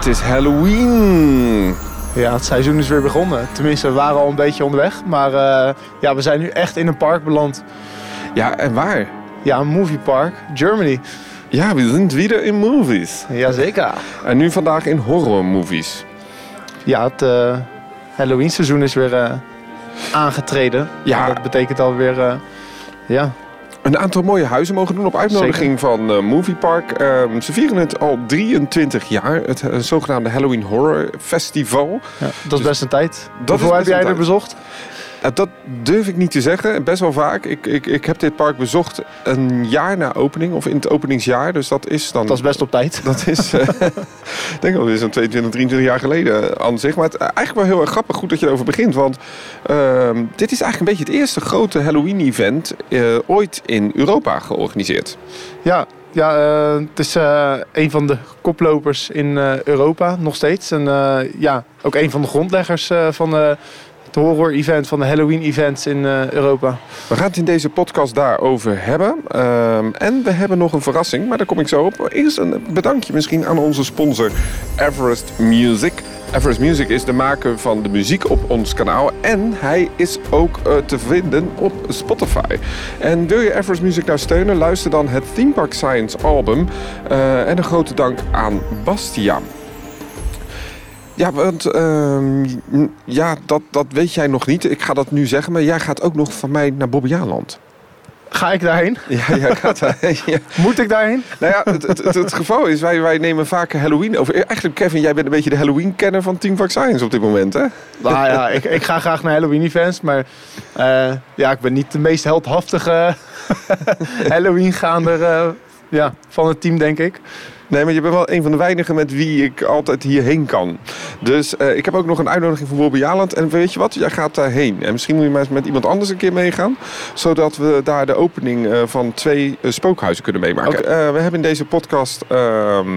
Het is Halloween. Ja, het seizoen is weer begonnen. Tenminste, we waren al een beetje onderweg. Maar uh, ja, we zijn nu echt in een park beland. Ja, en waar? Ja, een moviepark. Germany. Ja, we zijn weer in movies. Jazeker. En nu vandaag in horror movies. Ja, het uh, Halloween seizoen is weer uh, aangetreden. Ja. En dat betekent alweer, ja, een aantal mooie huizen mogen doen op uitnodiging van uh, Movie Park. Ehm, ze vieren het al 23 jaar, het uh, zogenaamde Halloween Horror Festival. Ja, dat is dus best een tijd. Hoeveel heb jij er bezocht? Dat durf ik niet te zeggen. Best wel vaak. Ik, ik, ik heb dit park bezocht een jaar na opening, of in het openingsjaar. Dus dat is dan. Dat is best op tijd. Dat is, uh, ik denk wel, zo'n 22, 23 jaar geleden aan zich. Maar het, eigenlijk wel heel erg grappig, goed dat je erover begint. Want uh, dit is eigenlijk een beetje het eerste grote Halloween-event uh, ooit in Europa georganiseerd. Ja, ja, uh, het is uh, een van de koplopers in uh, Europa nog steeds. En ja, ook een van de grondleggers van het horror-event van de Halloween-events in uh, Europa. We gaan het in deze podcast daarover hebben. Uh, en we hebben nog een verrassing, maar daar kom ik zo op. Eerst een bedankje misschien aan onze sponsor Everest Music. Everest Music is de maker van de muziek op ons kanaal. En hij is ook uh, te vinden op Spotify. En wil je Everest Music nou steunen? Luister dan het Theme Park Science album. Uh, en een grote dank aan Bastiaan. Ja, want uh, ja, dat, dat weet jij nog niet. Ik ga dat nu zeggen, maar jij gaat ook nog van mij naar Bobbejaanland. Ga ik daarheen? Ja, jij gaat daarheen. Ja. Moet ik daarheen? Nou ja, het, het, het, geval is, wij, wij nemen vaak Halloween over. Eigenlijk, Kevin, jij bent een beetje de Halloween-kenner van Team Vac Science op dit moment, hè? Nou ja, ik, ik ga graag naar Halloween-events, maar uh, ja, ik ben niet de meest heldhaftige Halloween-gaander uh, ja, van het team, denk ik. Nee, maar je bent wel een van de weinigen met wie ik altijd hierheen kan. Dus uh, ik heb ook nog een uitnodiging voor Bobby Jaland. En weet je wat, jij gaat daarheen. En misschien moet je maar eens met iemand anders een keer meegaan. Zodat we daar de opening uh, van twee uh, spookhuizen kunnen meemaken. Okay. we hebben in deze podcast ehm,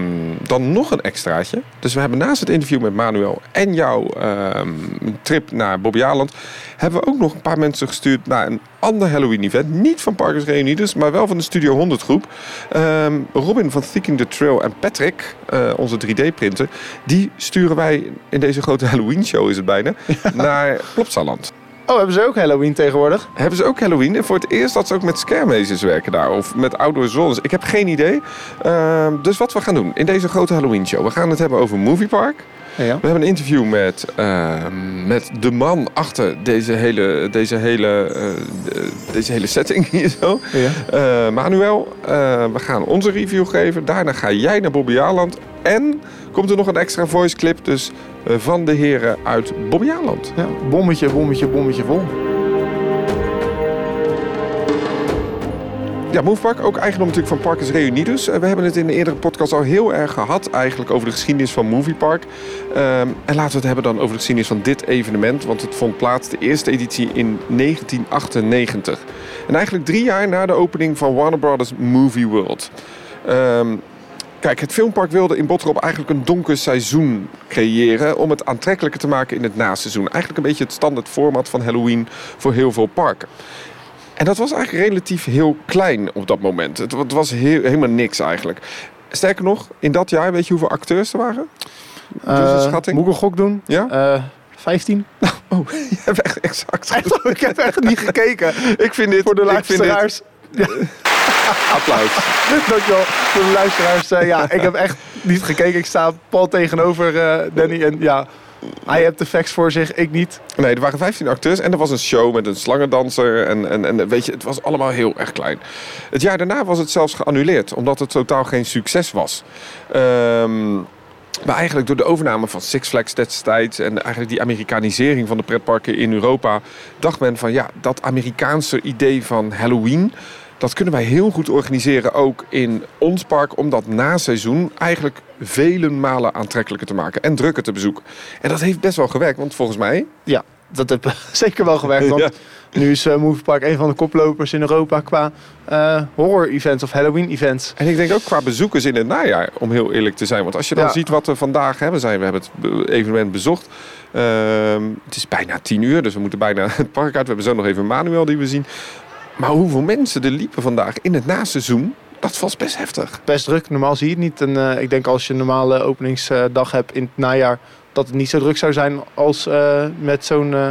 dan nog een extraatje. Dus we hebben naast het interview met Manuel en jouw ehm, trip naar Bobby Jaland... hebben we ook nog een paar mensen gestuurd naar een ander Halloween-event. Niet van Parkers Reunidos, maar wel van de Studio 100 groep. Um, Robin van Thinking the Trail en Patrick, uh, onze 3D-printer... die sturen wij in deze grote Halloween-show, is het bijna, ja. naar Plopsaland. Oh, hebben ze ook Halloween tegenwoordig? Hebben ze ook Halloween. En voor het eerst dat ze ook met scaremazers werken daar. Of met outdoor zones. Ik heb geen idee. Uh, dus wat we gaan doen in deze grote Halloween show. We gaan het hebben over Movie Park. Ja. We hebben een interview met, uh, met de man achter deze hele, deze hele, uh, deze hele setting hier zo. Ja. Uh, Manuel, we gaan onze review geven. Daarna ga jij naar Bobby Aland. En komt er nog een extra voice clip dus, van de heren uit Bobby Aland. Ja, bommetje, bommetje, bommetje vol. Ja, Movepark, ook eigendom natuurlijk van Parkers Reunidos. We hebben het in de eerdere podcast al heel erg gehad eigenlijk over de geschiedenis van Moviepark. Um, en laten we het hebben dan over de geschiedenis van dit evenement. Want het vond plaats, de eerste editie, in 1998. En eigenlijk drie jaar na de opening van Warner Brothers Movie World. Um, Kijk, het filmpark wilde in Bottrop eigenlijk een donker seizoen creëren om het aantrekkelijker te maken in het naseizoen. Eigenlijk een beetje het standaard format van Halloween voor heel veel parken. En dat was eigenlijk relatief heel klein op dat moment. Het, was helemaal niks eigenlijk. Sterker nog, in dat jaar, weet je hoeveel acteurs er waren? Dus een schatting. Moet ik een gok doen? Ja? Uh, 15. Oh, je hebt echt exact. Echt, ik heb echt niet gekeken. ik vind dit voor de luisteraars. Applaus. Dankjewel voor de luisteraars. Uh, ja, ik heb echt niet gekeken. Ik sta Paul tegenover uh, Danny en ja. Hij heeft de facts voor zich, ik niet. Nee, er waren 15 acteurs en er was een show met een slangendanser. En, en, en weet je, het was allemaal heel erg klein. Het jaar daarna was het zelfs geannuleerd, omdat het totaal geen succes was. Um, maar eigenlijk door de overname van Six Flags destijds en eigenlijk die Amerikanisering van de pretparken in Europa, dacht men van ja, dat Amerikaanse idee van Halloween dat kunnen wij heel goed organiseren ook in ons park. Om dat na seizoen eigenlijk vele malen aantrekkelijker te maken. En drukker te bezoeken. En dat heeft best wel gewerkt. Want volgens mij... Ja, dat heeft zeker wel gewerkt. Want nu is uh, Movie Park een van de koplopers in Europa qua uh, horror-events of Halloween-events. En ik denk ook qua bezoekers in het najaar, om heel eerlijk te zijn. Want als je dan ziet wat we vandaag hebben zijn, we hebben het evenement bezocht. Uh, het is bijna tien uur, dus we moeten bijna het park uit. We hebben zo nog even Manuel die we zien. Maar hoeveel mensen er liepen vandaag in het naseizoen Dat was best heftig. Best druk, normaal zie je het niet. En uh, ik denk als je een normale openingsdag hebt in het najaar, dat het niet zo druk zou zijn als uh, met zo'n uh,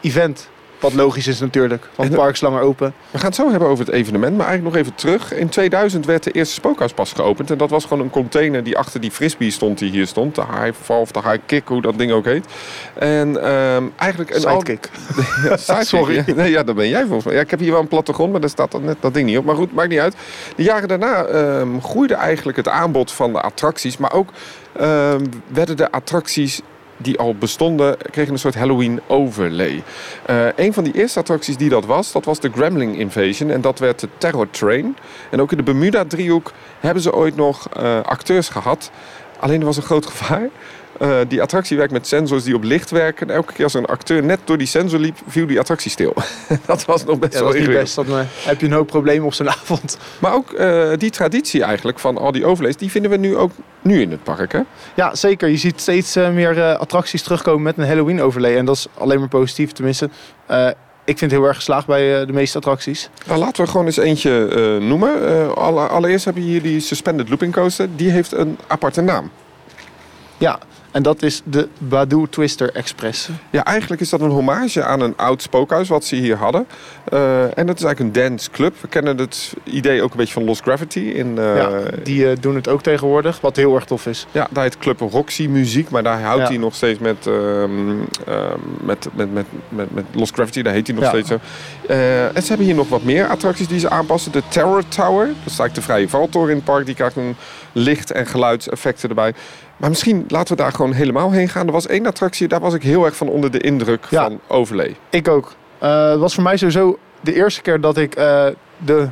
event. Wat logisch is natuurlijk, want het park is langer open. We gaan het zo hebben over het evenement, maar eigenlijk nog even terug. In 2000 werd de eerste spookhuis pas geopend. En dat was gewoon een container die achter die frisbee stond die hier stond. De high of de high kick, hoe dat ding ook heet. En um, eigenlijk... Een sidekick. ja, sidekick. Sorry. Nee, ja, dat ben jij volgens mij. Ja, ik heb hier wel een plattegrond, maar daar staat dat, net, dat ding niet op. Maar goed, maakt niet uit. De jaren daarna um, groeide eigenlijk het aanbod van de attracties. Maar ook um, werden de attracties die al bestonden, kregen een soort Halloween overlay. Uh, een van die eerste attracties die dat was, dat was de Gremling Invasion. En dat werd de Terror Train. En ook in de Bermuda-driehoek hebben ze ooit nog uh, acteurs gehad. Alleen er was een groot gevaar. Uh, die attractie werkt met sensors die op licht werken. En elke keer als een acteur net door die sensor liep, viel die attractie stil. dat was nog best ja, wel ingewikkeld. Dan uh, heb je een hoop problemen op zo'n avond. Maar ook uh, die traditie eigenlijk van al die overlays, die vinden we nu ook nu in het park, hè? Ja, zeker. Je ziet steeds meer attracties terugkomen met een Halloween overlay. En dat is alleen maar positief, tenminste. ik vind het heel erg geslaagd bij de meeste attracties. Nou, laten we gewoon eens eentje noemen. allereerst heb je hier die Suspended Looping Coaster. Die heeft een aparte naam. Ja, en dat is de Badu Twister Express. Ja, eigenlijk is dat een hommage aan een oud spookhuis wat ze hier hadden. Uh, en dat is eigenlijk een dance club. We kennen het idee ook een beetje van Lost Gravity. In, uh, ja, die uh, doen het ook tegenwoordig, wat heel erg tof is. Ja, daar heet Club Roxy Muziek, maar daar houdt ja. hij nog steeds met, um, met, met, met, met, met Lost Gravity. Daar heet hij nog ja. steeds zo. en ze hebben hier nog wat meer attracties die ze aanpassen. De Terror Tower, dat is eigenlijk de vrije valtoren in het park. Die krijgt een licht- en geluidseffecten erbij. Maar misschien laten we daar gewoon helemaal heen gaan. Er was één attractie, daar was ik heel erg van onder de indruk ja, van Overlay. Ik ook. Uh, het was voor mij sowieso de eerste keer dat ik uh, de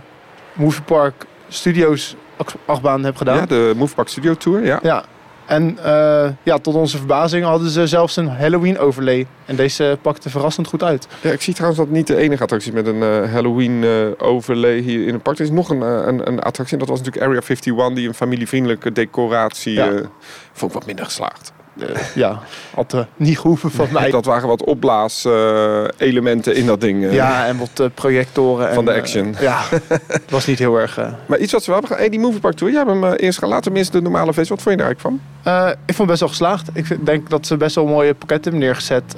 Movie Park Studios achtbaan heb gedaan. Ja, de Movie Park Studio Tour, ja. Ja, en uh, ja, tot onze verbazing hadden ze zelfs een Halloween overlay. En deze pakte verrassend goed uit. Ja, ik zie trouwens dat niet de enige attractie met een uh, Halloween uh, overlay hier in het park. Er is nog een, een, een, attractie. En dat was natuurlijk Area 51, die een familievriendelijke decoratie ja. vond ik wat minder geslaagd. Uh, ja, had uh, niet gehoeven van mij. Dat waren wat opblaas-elementen uh, in dat ding. ja, en wat projectoren. Van en, de action. ja, het was niet heel erg... Maar iets wat ze wel hebben hey, die Movie Park Tour, jij hebt hem eerst gaan laten missen, de normale feest. Wat vond je daar eigenlijk van? ik vond het best wel geslaagd. Ik denk dat ze best wel mooie pakketten hebben neergezet.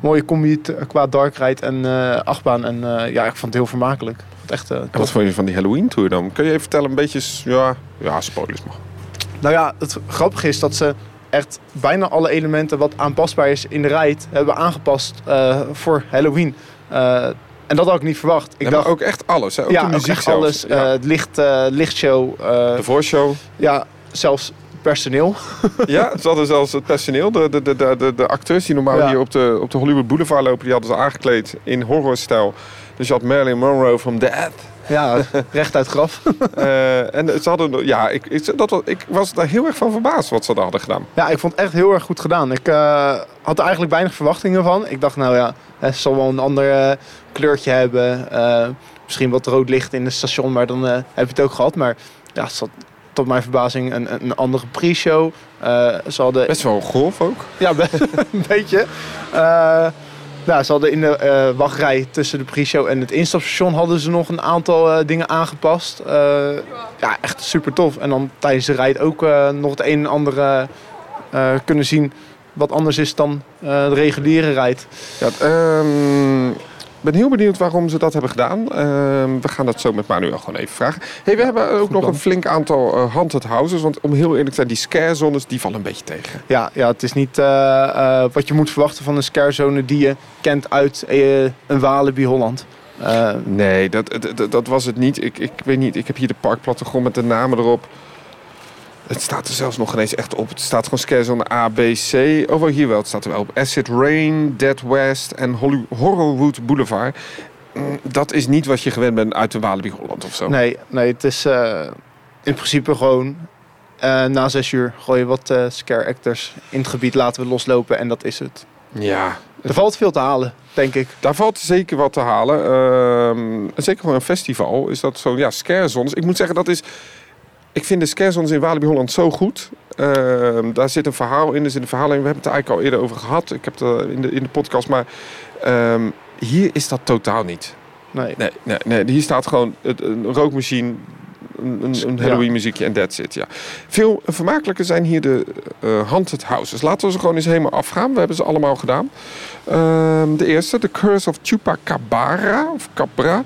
mooie combi qua dark ride en achtbaan. En ja, ik vond het heel vermakelijk. Echt, en wat vond je van die Halloween Tour dan? Kun je even vertellen, een beetje... Ja, ja spoilers mag. Nou ja, het grappige is dat ze echt bijna alle elementen wat aanpasbaar is in de ride hebben aangepast uh, voor Halloween. Uh, en dat had ik niet verwacht. Ik dacht ook echt alles. Hè? Ook ja, de muziek echt alles. Ja. Uh, het licht, lichtshow. de voorshow. Ja, zelfs personeel. ja, ze hadden zelfs het personeel. De, de, de, de, de acteurs die normaal ja. hier op de, op de Hollywood Boulevard lopen, die hadden ze aangekleed in horrorstijl. Dus je had Marilyn Monroe from Death. Ja, recht uit graf. uh, en ze hadden, ja, ik, ik, dat was, ik was daar heel erg van verbaasd wat ze daar hadden gedaan. Ja, ik vond het echt heel erg goed gedaan. Ik uh, had er eigenlijk weinig verwachtingen van. Ik dacht, nou ja, het zal wel een ander uh, kleurtje hebben. misschien wat rood licht in het station, maar dan heb je het ook gehad. Maar ja, het zat tot mijn verbazing een, een andere pre-show. ze hadden... Best wel golf ook. Ja, een beetje. Nou, ze hadden in de uh, wachtrij tussen de pre-show en het instapstation hadden ze nog een aantal uh, dingen aangepast. Uh, ja, echt super tof. En dan tijdens de rijd ook nog het een en ander kunnen zien wat anders is dan de reguliere rijd. Ja, um, ben heel benieuwd waarom ze dat hebben gedaan. Uh, we gaan dat zo met Manuel gewoon even vragen. Hey, we hebben ook nog een flink aantal uh, haunted houses. Want om heel eerlijk te zijn, die scare zones die vallen een beetje tegen. Ja, ja het is niet uh, wat je moet verwachten van een scare zone die je kent uit een Walibi Holland. nee, dat, dat, dat, was het niet. Ik, ik weet niet, ik heb hier de parkplattegrond met de namen erop. Het staat er zelfs nog ineens echt op. Het staat gewoon scarezone A, B, C. Oh, hier wel. Het staat er wel op. Acid Rain, Dead West en Horrorwood Boulevard. Mm, dat is niet wat je gewend bent uit de Walibi Holland of zo. Nee, nee het is uh, in principe gewoon... Uh, na zes uur gooien wat uh, scare actors in het gebied laten we loslopen en dat is het. Ja. Er valt veel te halen, denk ik. Daar valt zeker wat te halen. Uh, zeker gewoon een festival is dat zo, ja, scare zones. Ik moet zeggen, dat is ik vind de scarezones in Walibi Holland zo goed. Uh, daar zit een verhaal in, er zit een verhaal in. We hebben het er eigenlijk al eerder over gehad. Ik heb het in de, in de podcast. Maar um, hier is dat totaal niet. Nee. Nee, nee, nee. Hier staat gewoon een rookmachine een, een. Halloween muziekje en that's it. Ja. Veel vermakelijker zijn hier de eh haunted houses. Laten we ze gewoon eens helemaal afgaan. We hebben ze allemaal gedaan. Ehm, de eerste, The Curse of Chupacabra. Of Cabra.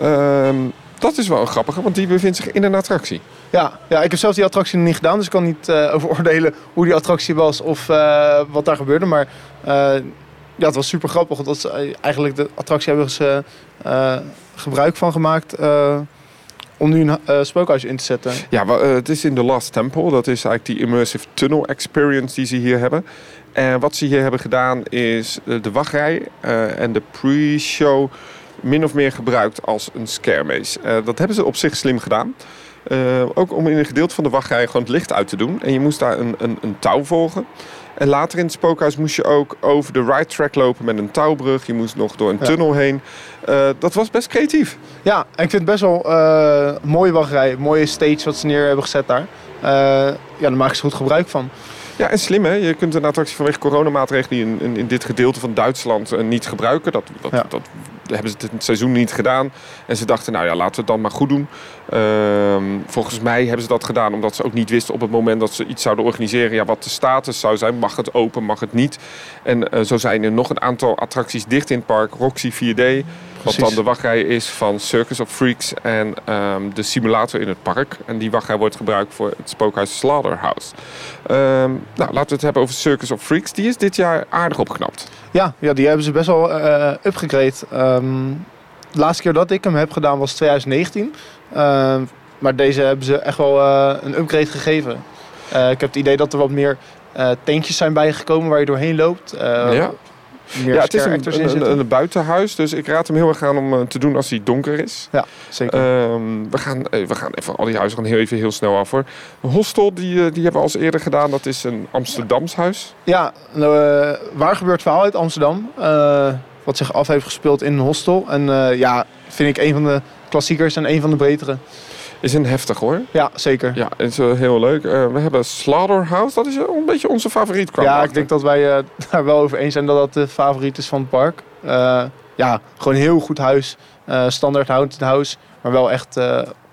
Ehm, dat is wel een grappige, want die bevindt zich in een attractie. Ja, ja, ik heb zelf die attractie nog niet gedaan, dus ik kan niet eh, over oordelen hoe die attractie was of eh, wat daar gebeurde. Maar eh, ja, het was super grappig, dat ze, eigenlijk de attractie hebben ze gebruik van gemaakt om nu een eh, spookhuis in te zetten. Ja, het is in The Last Temple. Dat is eigenlijk die immersive tunnel experience die ze hier hebben. En wat ze hier hebben gedaan is de wachtrij en de pre-show min of meer gebruikt als een scare maze. Dat hebben ze op zich slim gedaan. Eh, ook om in een gedeelte van de wachtrij gewoon het licht uit te doen. En je moest daar een, een, een touw volgen. En later in het spookhuis moest je ook over de ride track lopen met een touwbrug. Je moest nog door een Ja. tunnel heen. Eh, dat was best creatief. Ja, en ik vind het best wel een mooie wachtrij, mooie stage wat ze neer hebben gezet daar. Eh, ja, daar maken ze goed gebruik van. Ja, en slim hè. Je kunt een attractie vanwege coronamaatregelen in, in, in dit gedeelte van Duitsland niet gebruiken. Dat, dat, Ja. dat hebben ze het seizoen niet gedaan. En ze dachten, nou ja, laten we het dan maar goed doen. Ehm, volgens mij hebben ze dat gedaan omdat ze ook niet wisten op het moment dat ze iets zouden organiseren. Ja, wat de status zou zijn. Mag het open, mag het niet? En eh, zo zijn er nog een aantal attracties dicht in het park. Roxy 4D. Wat dan de wachtrij is van Circus of Freaks en ehm, de simulator in het park. En die wachtrij wordt gebruikt voor het spookhuis Slaughterhouse. Ehm, nou, laten we het hebben over Circus of Freaks. Die is dit jaar aardig opgeknapt. Ja, ja die hebben ze best wel upgegrade. Ehm, de laatste keer dat ik hem heb gedaan was 2019. Ehm, maar deze hebben ze echt wel eh, een upgrade gegeven. Ik heb het idee dat er wat meer eh tentjes zijn bijgekomen waar je doorheen loopt. Ja. Meer ja, het is een, een, een, een buitenhuis. Dus ik raad hem heel erg aan om eh, te doen als hij donker is. Ja, zeker. Ehm, we, gaan, eh, we gaan even al die huizen gaan heel even heel snel af hoor. Een hostel, die, eh, die hebben we al eens eerder gedaan. Dat is een Amsterdams huis. Ja, nou, waar gebeurt verhaal uit Amsterdam? wat zich af heeft gespeeld in een hostel. En ja, vind ik een van de klassiekers en een van de betere. Is een heftig hoor. Ja, zeker. Ja, het is heel leuk. Eh, we hebben Slaughterhouse. Dat is een beetje onze favoriet. kwam Ja, ik denk dat wij eh, daar wel over eens zijn dat dat de favoriet is van het park. Eh, ja, gewoon een heel goed huis. Standaard haunted house. Maar wel echt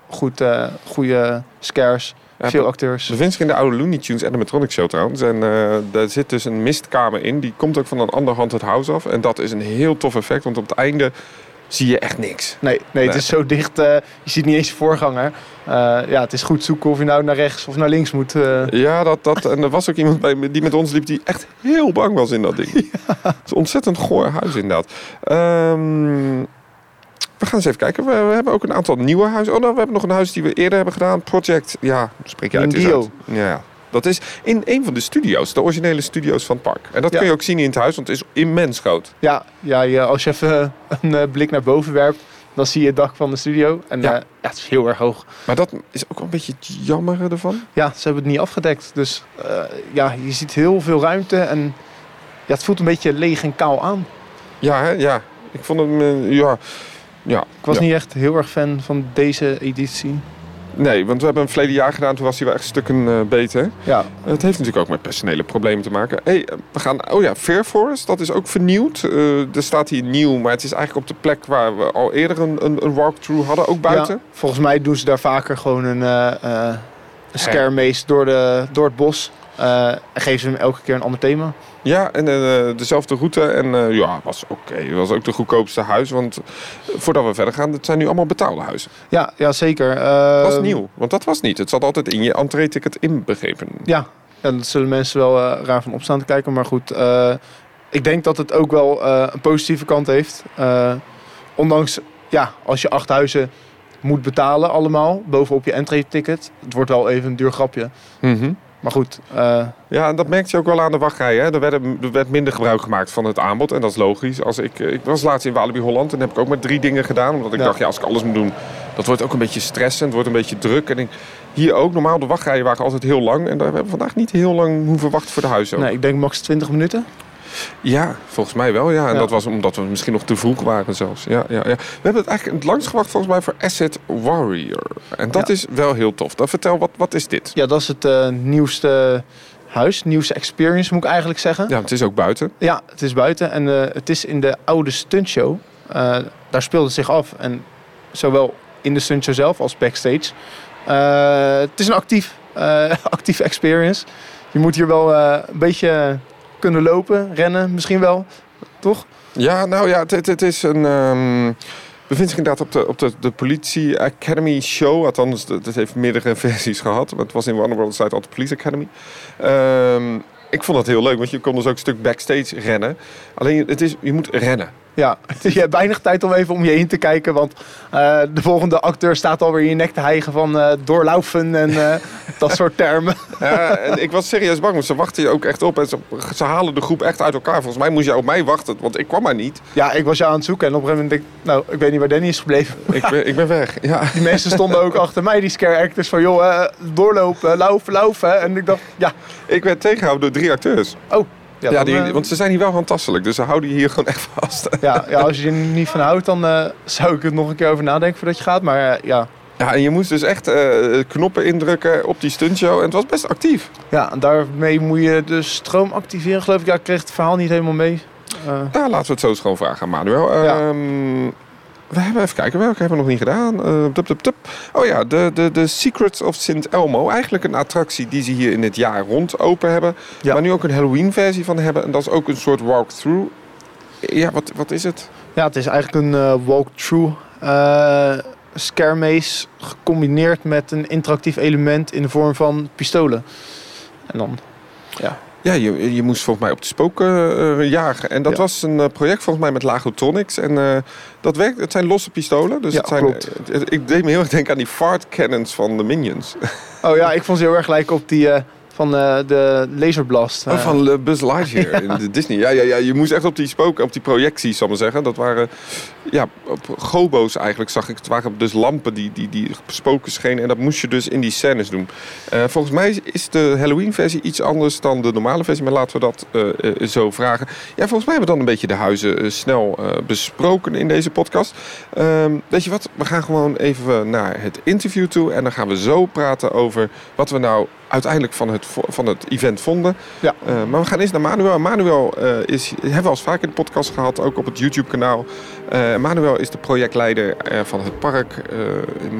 goed, goede scares. Ja, veel acteurs. We vinden zich in de oude Looney Tunes animatronic show trouwens. En daar zit dus een mistkamer in. Die komt ook van een ander haunted house af. En dat is een heel tof effect. Want op het einde zie je echt niks. Nee, nee, het is zo dicht. eh, je ziet niet eens de voorganger. Eh, ja, het is goed zoeken of je nou naar rechts of naar links moet. eh. Ja, dat, dat, en er was ook iemand bij die met ons liep die echt heel bang was in dat ding. Het is een ontzettend goor huis inderdaad. Ehm, we gaan eens even kijken. We, we hebben ook een aantal nieuwe huizen. Oh, nou, we hebben nog een huis die we eerder hebben gedaan. Project, ja, spreek je uit. uit. Ja, dat is in een van de studio's, de originele studio's van het park. En dat Ja. kun je ook zien in het huis, want het is immens groot. Ja, ja als je even een eh, blik naar boven werpt, dan zie je het dak van de studio. En Ja. ja. ja, het is heel erg hoog. Maar dat is ook wel een beetje het jammer ervan. Ja, ze hebben het niet afgedekt. Dus eh, ja, je ziet heel veel ruimte en ja, het voelt een beetje leeg en kaal aan. Ja, hè? ja. Ik vond hem, eh, ja. Ja, Ik was ja. niet echt heel erg fan van deze editie. Nee, want we hebben hem verleden jaar gedaan. Toen was hij wel echt stukken eh beter. Ja, Het heeft natuurlijk ook met personele problemen te maken. Hey, eh, we gaan. Oh ja, Fair Forest, dat is ook vernieuwd. Eh, er staat hier nieuw, maar het is eigenlijk op de plek waar we al eerder een, een, een walkthrough hadden, ook buiten. Ja, volgens mij doen ze daar vaker gewoon een, eh een scare maze door, de, door het bos. Eh, en geven ze hem elke keer een ander thema. Ja, en eh, dezelfde route. En eh, ja, was oké. Het was ook de goedkoopste huis. Want voordat we verder gaan, het zijn nu allemaal betaalde huizen. Ja, ja zeker. Eh, Dat is nieuw, want dat was niet. Het zat altijd in je entree-ticket inbegrepen. Ja, ja, dat zullen mensen wel raar van opstaan te kijken. Maar goed, ik denk dat het ook wel een positieve kant heeft. Ondanks, ja, als je acht huizen moet betalen allemaal, bovenop je entree-ticket. Het wordt wel even een duur grapje. Mhm. Maar goed, eh, Ja, en dat merkte je ook wel aan de wachtrij. Hè? Er, werden, er werd minder gebruik gemaakt van het aanbod. En dat is logisch. Als ik, ik was laatst in Walibi Holland en heb ik ook maar drie dingen gedaan. Omdat ik Ja. dacht, ja, als ik alles moet doen, dat wordt ook een beetje stressend. Het wordt een beetje druk. En ik, hier ook, normaal de wachtrijen waren altijd heel lang. En daar hebben we vandaag niet heel lang hoeven wachten voor de huizen. nee, ik denk max 20 minuten. Ja, volgens mij wel. Ja. En Ja. dat was omdat we misschien nog te vroeg waren zelfs. Ja, ja, ja. We hebben het eigenlijk het langst gewacht volgens mij voor Asset Warrior. En dat Ja. is wel heel tof. Dan vertel, wat, wat is dit? Ja, dat is het eh, nieuwste huis, nieuwste experience moet ik eigenlijk zeggen. Ja, het is ook buiten. Ja, het is buiten en eh, het is in de oude stuntshow. Eh daar speelde het zich af. En zowel in de stuntshow zelf als backstage het is een actief, uh, actieve experience. Je moet hier wel uh, een beetje kunnen lopen, rennen misschien wel, toch? Ja, nou ja, het, het is een... Um bevindt zich inderdaad op de, op de, de Politie Academy show. Althans, het heeft meerdere versies gehad. Maar het was in One World Side altijd Police Academy. Um, ik vond dat heel leuk, want je kon dus ook een stuk backstage rennen. Alleen, het is, je moet rennen. Ja, je hebt weinig tijd om even om je heen te kijken. Want uh, de volgende acteur staat alweer in je nek te hijgen van uh, doorlaufen en uh, dat soort termen. Ja, en ik was serieus bang, want ze wachten je ook echt op. En ze, ze, halen de groep echt uit elkaar. Volgens mij moest je op mij wachten, want ik kwam maar niet. Ja, ik was jou aan het zoeken en op een gegeven moment denk ik... Nou, ik weet niet waar Danny is gebleven. Ik ben, ik ben weg, ja. Die mensen stonden ook achter mij, die scare actors, van joh, doorlopen, laufen, laufen. En ik dacht, ja. Ik werd tegengehouden door drie acteurs. Oh. Ja, ja die, want ze zijn hier wel handtastelijk, dus ze houden je hier gewoon echt vast. Ja, ja als je er niet van houdt, dan uh, zou ik het nog een keer over nadenken voordat je gaat. Maar uh, ja. Ja, en je moest dus echt knoppen indrukken op die stuntshow. En het was best actief. Ja, en daarmee moet je de stroom activeren, geloof ik. Ja, ik kreeg het verhaal niet helemaal mee. Ja, laten we het zo eens gewoon vragen aan Manuel. Ja. We hebben even kijken, welke hebben we nog niet gedaan? Uh, tup, tup, tup. Oh ja, de, de, de Secrets of St. Elmo. Eigenlijk een attractie die ze hier in het jaar rond open hebben. Ja. Maar nu ook een Halloween versie van hebben. En dat is ook een soort walkthrough. Ja, wat, wat is het? Ja, het is eigenlijk een uh, walkthrough. Uh, scare maze gecombineerd met een interactief element in de vorm van pistolen. En dan, ja. Ja, je, je moest volgens mij op de spoken uh, jagen. En dat was een uh, project volgens mij met Lagotronics. En dat werkt, het zijn losse pistolen. Dus ja, het zijn, klopt. ik deed me heel erg denken aan die fart cannons van de Minions. Oh ja, ik vond ze heel erg lijken op die van uh, de Laserblast. Oh, van uh, Buzz Lightyear ja. in de Disney. Ja, ja, ja, je moest echt op die spoken, op die projecties, zal ik maar zeggen. Dat waren, ja, op gobo's eigenlijk zag ik. Het waren dus lampen die, die, die spoken schenen. En dat moest je dus in die scènes doen. Uh, volgens mij is de Halloween-versie iets anders dan de normale versie. Maar laten we dat zo vragen. Ja, volgens mij hebben we dan een beetje de huizen snel besproken in deze podcast. Ehm, weet je wat, we gaan gewoon even naar het interview toe. En dan gaan we zo praten over wat we nou uiteindelijk van het, van het event vonden. Ja. Uh, maar we gaan eens naar Manuel. Manuel uh, is, hebben we al vaak in de podcast gehad, ook op het YouTube kanaal. Uh, Manuel is de projectleider van het park,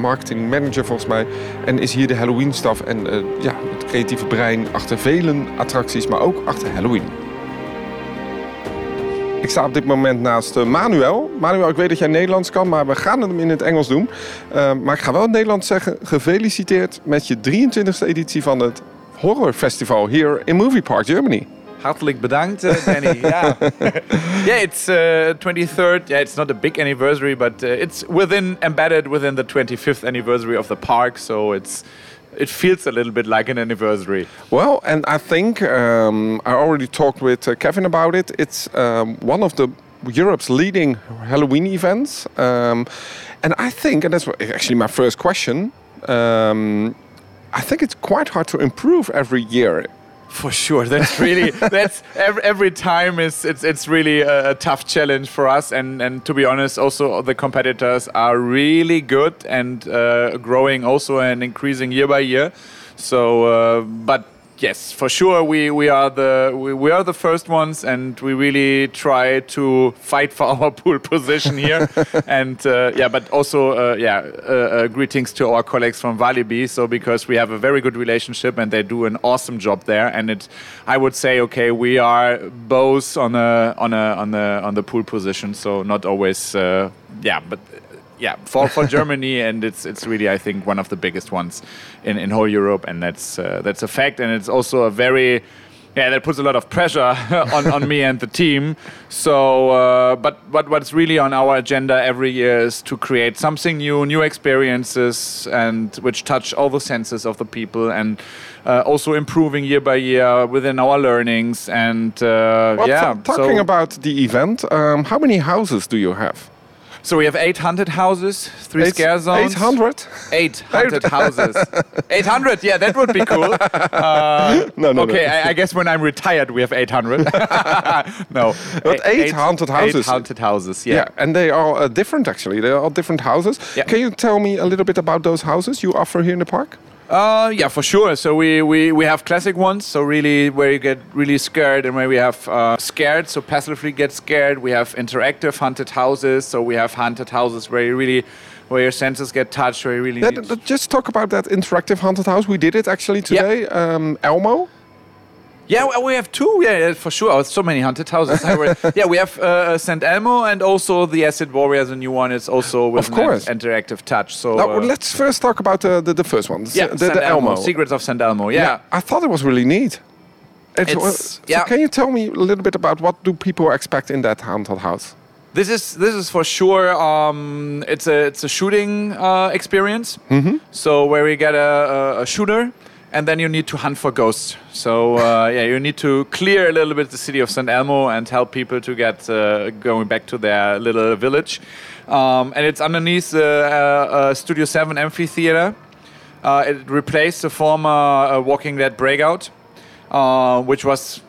marketing manager volgens mij. En is hier de Halloween staf en ja, het creatieve brein achter vele attracties, maar ook achter Halloween. Ik sta op dit moment naast uh, Manuel. Manuel, ik weet dat jij Nederlands kan, maar we gaan het in het Engels doen. Uh, maar ik ga wel in Nederlands zeggen, gefeliciteerd met je 23e editie van het Horror Festival hier in Movie Park Germany. Hartelijk bedankt, uh, Danny. yeah, yeah, it's uh, 23rd. Yeah, it's not a big anniversary, but it's within embedded within the 25th anniversary of the park. So it's it feels a little bit like an anniversary. Well, and I think um, I already talked with uh, Kevin about it. It's um, one of the Europe's leading Halloween events, um, and I think, and that's actually my first question. Um, I think it's quite hard to improve every year. For sure, that's really that's every, every time is it's it's really a, a, tough challenge for us, and and to be honest, also the competitors are really good and uh, growing also and increasing year by year. So, uh, but yes, for sure, we, we are the we, we, are the first ones, and we really try to fight for our pool position here. and uh, yeah, but also uh, yeah, uh, uh, greetings to our colleagues from Walibi. So because we have a very good relationship, and they do an awesome job there. And it, I would say, okay, we are both on a on a on the on the pool position. So not always, uh, yeah, but yeah, for, for Germany, and it's it's really I think one of the biggest ones in, in whole Europe, and that's uh, that's a fact, and it's also a very yeah that puts a lot of pressure on, on me and the team. So, uh, but but what's really on our agenda every year is to create something new, new experiences, and which touch all the senses of the people, and uh, also improving year by year within our learnings. And uh, well, yeah, talking so about the event, um, how many houses do you have? So we have 800 houses, three Eight, scare zones. 800? 800 houses. 800, yeah, that would be cool. Uh, no, no, Okay, no. I, I, guess when I'm retired, we have 800. no. But 800 houses. 800 houses, yeah. Yeah, and they are uh, different actually. They are different houses. Yeah. Can you tell me a little bit about those houses you offer here in the park? Uh, yeah, for sure. So we, we, we have classic ones. So really where you get really scared and where we have uh, scared, so passively get scared. We have interactive haunted houses. So we have haunted houses where you really where your senses get touched, where you really Yeah, need- th- th- just talk about that interactive haunted house. We did it actually today. Um, Elmo. Yeah, we have two. Yeah, yeah, for sure. Oh, so many haunted houses. Yeah, we have uh, St. Elmo and also the Acid Warriors, a new one. It's also with Of an course. interactive touch. So Now, uh, let's first talk about uh, the, the first one. yeah, the, the Elmo. Secrets of St. Elmo. Yeah. I thought it was really neat. It It's- so yeah. Can you tell me a little bit about what do people expect in that haunted house? This is this is for sure. Um, it's a it's a shooting uh, experience. Mm-hmm. So where we get a, a, a shooter, and then you need to hunt for ghosts. So uh, yeah, you need to clear a little bit the city of St. Elmo and help people to get uh, going back to their little village. Um, and it's underneath the uh, uh, Studio Seven amphitheater. Uh, it replaced the former uh, Walking Dead Breakout, uh, which was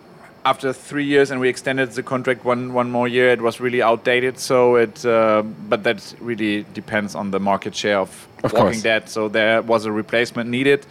after three years, and we extended the contract one one more year. It was really outdated, so it. Uh, but that really depends on the market share of, Of Walking course. Dead. So there was a replacement needed.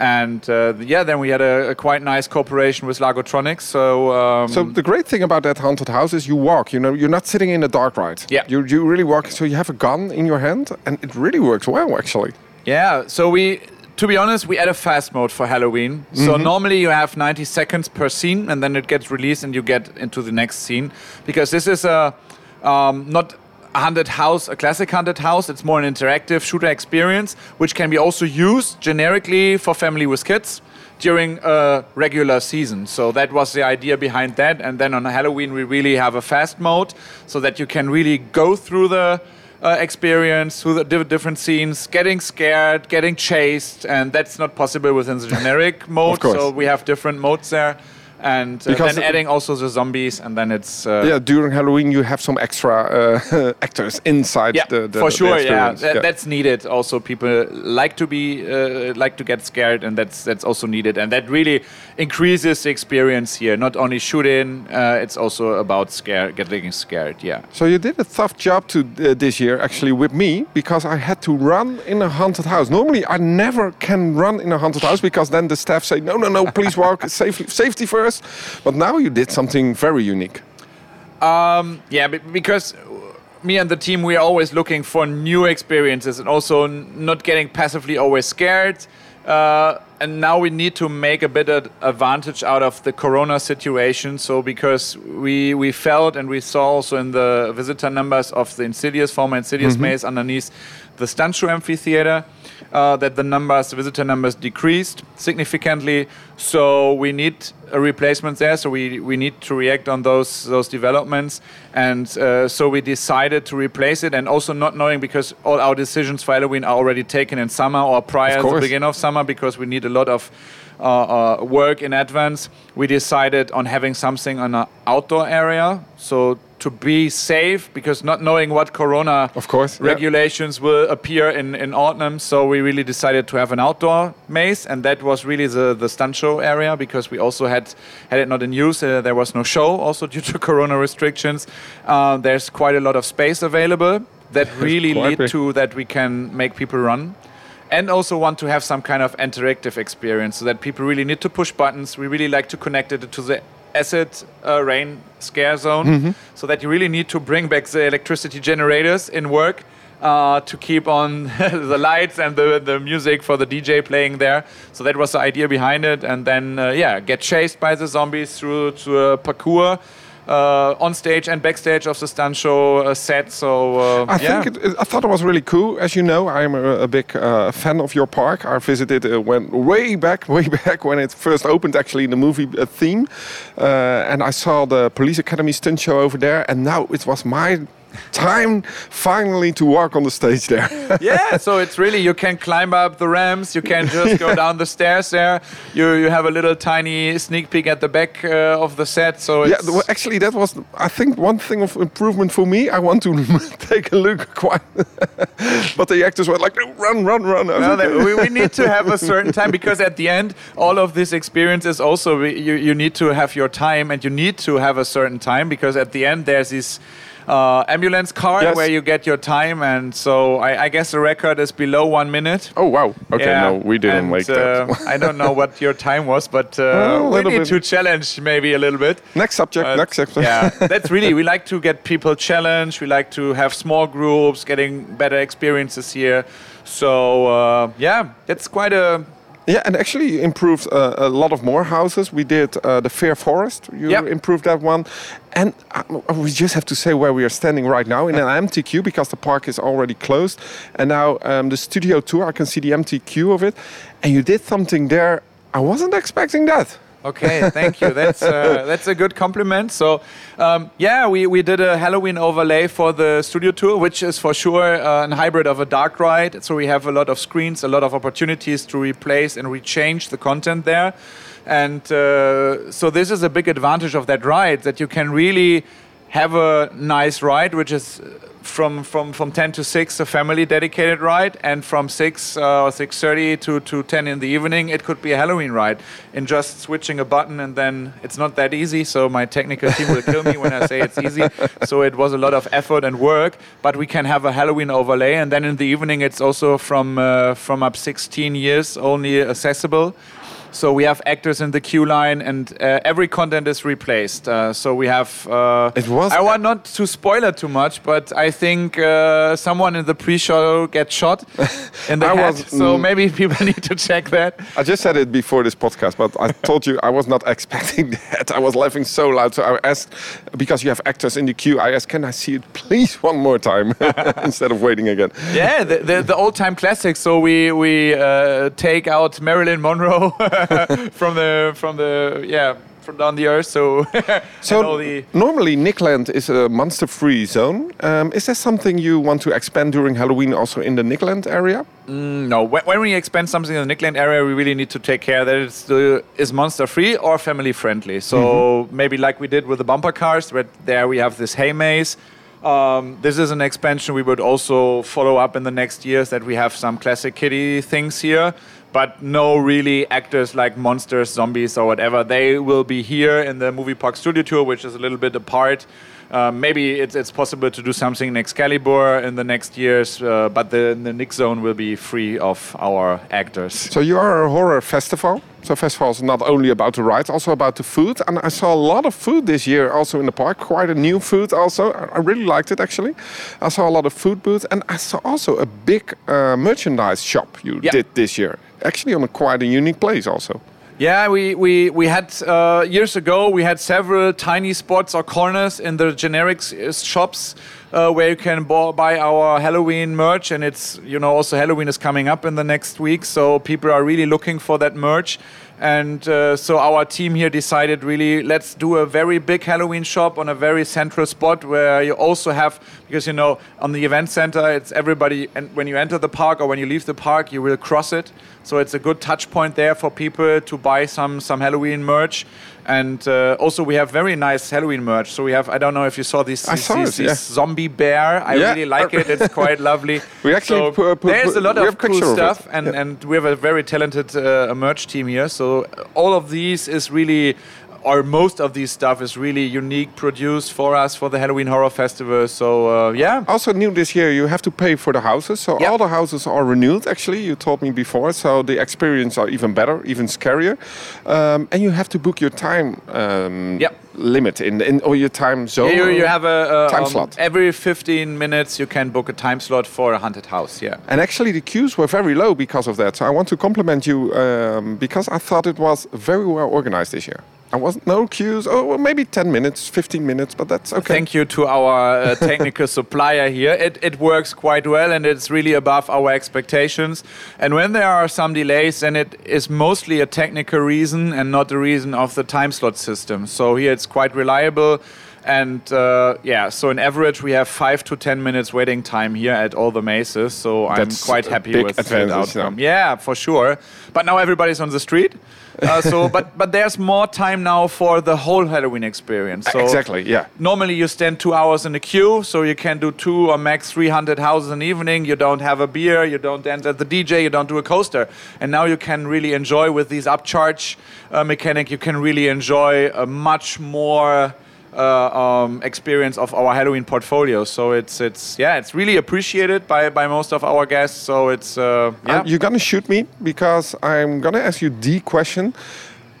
And uh, yeah, then we had a, a quite nice cooperation with Lagotronics. So, um, So the great thing about that haunted house is you walk. You know, you're not sitting in a dark ride. Yeah. You you really walk. So you have a gun in your hand, and it really works well, actually. Yeah, so we, to be honest, we add a fast mode for Halloween. So normally you have 90 seconds per scene, and then it gets released, and you get into the next scene. Because this is a um, not haunted house, a classic haunted house. It's more an interactive shooter experience, which can be also used generically for family with kids during a regular season. So that was the idea behind that. And then on Halloween, we really have a fast mode so that you can really go through the uh, experience through the diff- different scenes, getting scared, getting chased, and that's not possible within the generic mode. So we have different modes there, and uh, then adding also the zombies, and then it's uh, yeah. During Halloween, you have some extra uh, actors inside yeah, the, the for the sure. Yeah, experience. That, that's needed. Also, people like to be uh, like to get scared, and that's that's also needed, and that really increases the experience here. Not only shooting, uh, it's also about scare, getting scared. Yeah. So you did a tough job to uh, this year, actually, with me, because I had to run in a haunted house. Normally, I never can run in a haunted house because then the staff say, "No, no, no, please walk safely, safety first. But now you did something very unique. Um, yeah, because me and the team we are always looking for new experiences and also not getting passively always scared. Uh, and now we need to make a bit of advantage out of the corona situation. So because we we felt and we saw also in the visitor numbers of the Insidious former Insidious maze underneath the Show Amphitheater uh, that the numbers, the visitor numbers decreased significantly. So we need a replacement there. So we, we need to react on those those developments. And uh, so we decided to replace it. And also not knowing because all our decisions for Halloween are already taken in summer or prior to the beginning of summer because we need a lot of uh, uh, work in advance. We decided on having something on an outdoor area. So to be safe because not knowing what corona Of course, yeah. regulations will appear in, in autumn. So we really decided to have an outdoor maze, and that was really the, the stunt show area because we also had had it not in use. Uh, there was no show also due to corona restrictions. Uh, there's quite a lot of space available that really lead big. to that we can make people run. And also want to have some kind of interactive experience so that people really need to push buttons. We really like to connect it to the acid uh, rain scare zone Mm-hmm. so that you really need to bring back the electricity generators in work uh, to keep on the lights and the, the music for the DJ playing there. So that was the idea behind it. And then, uh, yeah, get chased by the zombies through to a parkour. Uh, on stage and backstage of the stunt show uh, set, so uh, I yeah. think it, it- I thought it was really cool. As you know, I'm a, a big uh, fan of your park. I visited uh, when way back, way back when it first opened, actually in the movie uh, theme, uh, and I saw the Police Academy stunt show over there. And now it was my time finally to walk on the stage there. yeah, so it's really you can climb up the ramps, you can just go down the stairs there. You you have a little tiny sneak peek at the back uh, of the set. So yeah, well, actually, that was I think one thing of improvement for me. I want to take a look quite, but the actors were like, "Run, run, run!" No, we, we need to have a certain time because at the end, all of this experience is also you, you need to have your time and you need to have a certain time because at the end there's this uh, ambulance card Yes. where you get your time, and so I, I guess the record is below one minute. Oh wow. Okay, Yeah, no, we didn't and, make uh, that. I don't know what your time was, but uh, a we little need bit. to challenge maybe a little bit. next subject. But, next subject. yeah, that's really we like to get people challenged. We like to have small groups, getting better experiences here. So uh, yeah, that's quite a Yeah, and actually you improved uh, a lot of more houses. We did uh, the Fair Forest. You Yep. improved that one. And uh, we just have to say where we are standing right now in an empty queue because the park is already closed. And now um, the studio tour, I can see the empty queue of it. And you did something there. I wasn't expecting that. Okay, thank you. That's uh, that's a good compliment. So, um, yeah, we, we did a Halloween overlay for the studio tour, which is for sure uh, a hybrid of a dark ride. So we have a lot of screens, a lot of opportunities to replace and rechange the content there. And uh, so this is a big advantage of that ride that you can really have a nice ride, which is from from from 10 to 6 a family dedicated ride and from 6 uh, or 6.30 to, to 10 in the evening it could be a halloween ride. In just switching a button and then it's not that easy so my technical team will kill me when i say it's easy. So it was a lot of effort and work but we can have a halloween overlay and then in the evening it's also from uh, from up 16 years only accessible so we have actors in the queue line, and uh, every content is replaced. Uh, so we have. Uh, It was- I want not to spoil it too much, but I think uh, someone in the pre-show gets shot in the I head. was- so mm. maybe people need to check that. I just said it before this podcast, but I told you I was not expecting that. I was laughing so loud. So I asked, because you have actors in the queue, I asked, can I see it please one more time instead of waiting again? Yeah, the, the, the old-time classics. So we we uh, take out Marilyn Monroe from the from the yeah from down the earth. So So the normally Nickland is a monster-free zone. Um, is there something you want to expand during Halloween also in the Nickland area? No, when, when we expand something in the Nickland area, we really need to take care that it's still is monster free or family friendly. So maybe like we did with the bumper cars, where there we have this hay maze. Um, this is an expansion we would also follow up in the next years that we have some classic kitty things here, but no really actors like monsters, zombies, or whatever. They will be here in the movie park studio tour, which is a little bit apart. Uh, maybe it's, it's possible to do something in Excalibur in the next years, uh, but the, the Nick Zone will be free of our actors. So you are a horror festival. So festival is not only about the rides, also about the food. And I saw a lot of food this year also in the park. Quite a new food also. I I really liked it actually. I saw a lot of food booths and I saw also a big uh, merchandise shop you Yeah. did this year. Actually on a quite a unique place also. Yeah, we, we, we had uh, years ago, we had several tiny spots or corners in the generics uh, shops uh, where you can buy our Halloween merch. And it's, you know, also Halloween is coming up in the next week. So people are really looking for that merch. And uh, so our team here decided really let's do a very big Halloween shop on a very central spot where you also have because you know on the event center it's everybody and when you enter the park or when you leave the park you will cross it. So it's a good touch point there for people to buy some some Halloween merch and uh, also we have very nice Halloween merch so we have I don't know if you saw this this, saw this, it, yeah. this zombie bear I Yeah. really like it it's quite lovely We actually so there's a lot of cool picture of stuff and Yeah. and we have a very talented uh, merch team here. So all of these is really, or most of these stuff is really unique, produced for us for the Halloween Horror Festival. So uh, yeah, Also new this year, you have to pay for the houses. So Yeah. all the houses are renewed. Actually, you told me before. So the experience are even better, even scarier. Um, and you have to book your time um, Yep. limit in, in or your time zone. you, you have a, a Time um, slot. every 15 minutes. You can book a time slot for a haunted house. Yeah. And actually, the queues were very low because of that. So I want to compliment you um, because I thought it was very well organized this year. I wasn't no queues. Oh, well, maybe 10 minutes, 15 minutes, but that's okay. Thank you to our uh, technical supplier here. It, it works quite well and it's really above our expectations. And when there are some delays, then it is mostly a technical reason and not the reason of the time slot system. So here it's quite reliable. And uh, yeah, so in average, we have five to 10 minutes waiting time here at all the mazes. So I'm That's quite happy with the outcome. Yeah, for sure. But now everybody's on the street. Uh, so, but but there's more time now for the whole Halloween experience. So exactly, yeah. Normally, you stand two hours in a queue, so you can do two or max 300 houses an evening. You don't have a beer, you don't enter the DJ, you don't do a coaster. And now you can really enjoy with these upcharge uh, mechanic, you can really enjoy a much more uh, um, experience of our Halloween portfolio. So it's it's yeah, it's really appreciated by, by most of our guests. So it's uh, yeah. Uh, you're gonna shoot me because I'm gonna ask you the question.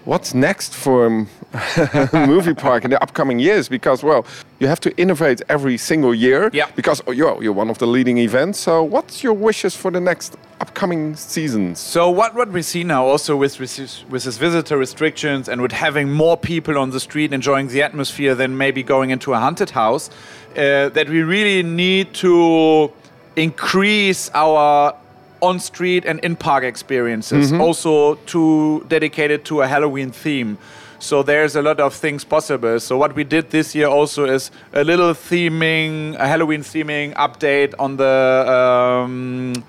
What's next for Movie Park in the upcoming years? Because well, you have to innovate every single year. Yeah. Because oh, you're you're one of the leading events. So what's your wishes for the next upcoming seasons? So what, what we see now also with with this, with this visitor restrictions and with having more people on the street enjoying the atmosphere than maybe going into a haunted house, uh, that we really need to increase our on-street and in-park experiences, also to dedicated to a Halloween theme. So there's a lot of things possible. So what we did this year also is a little theming, a Halloween theming update on the. Um,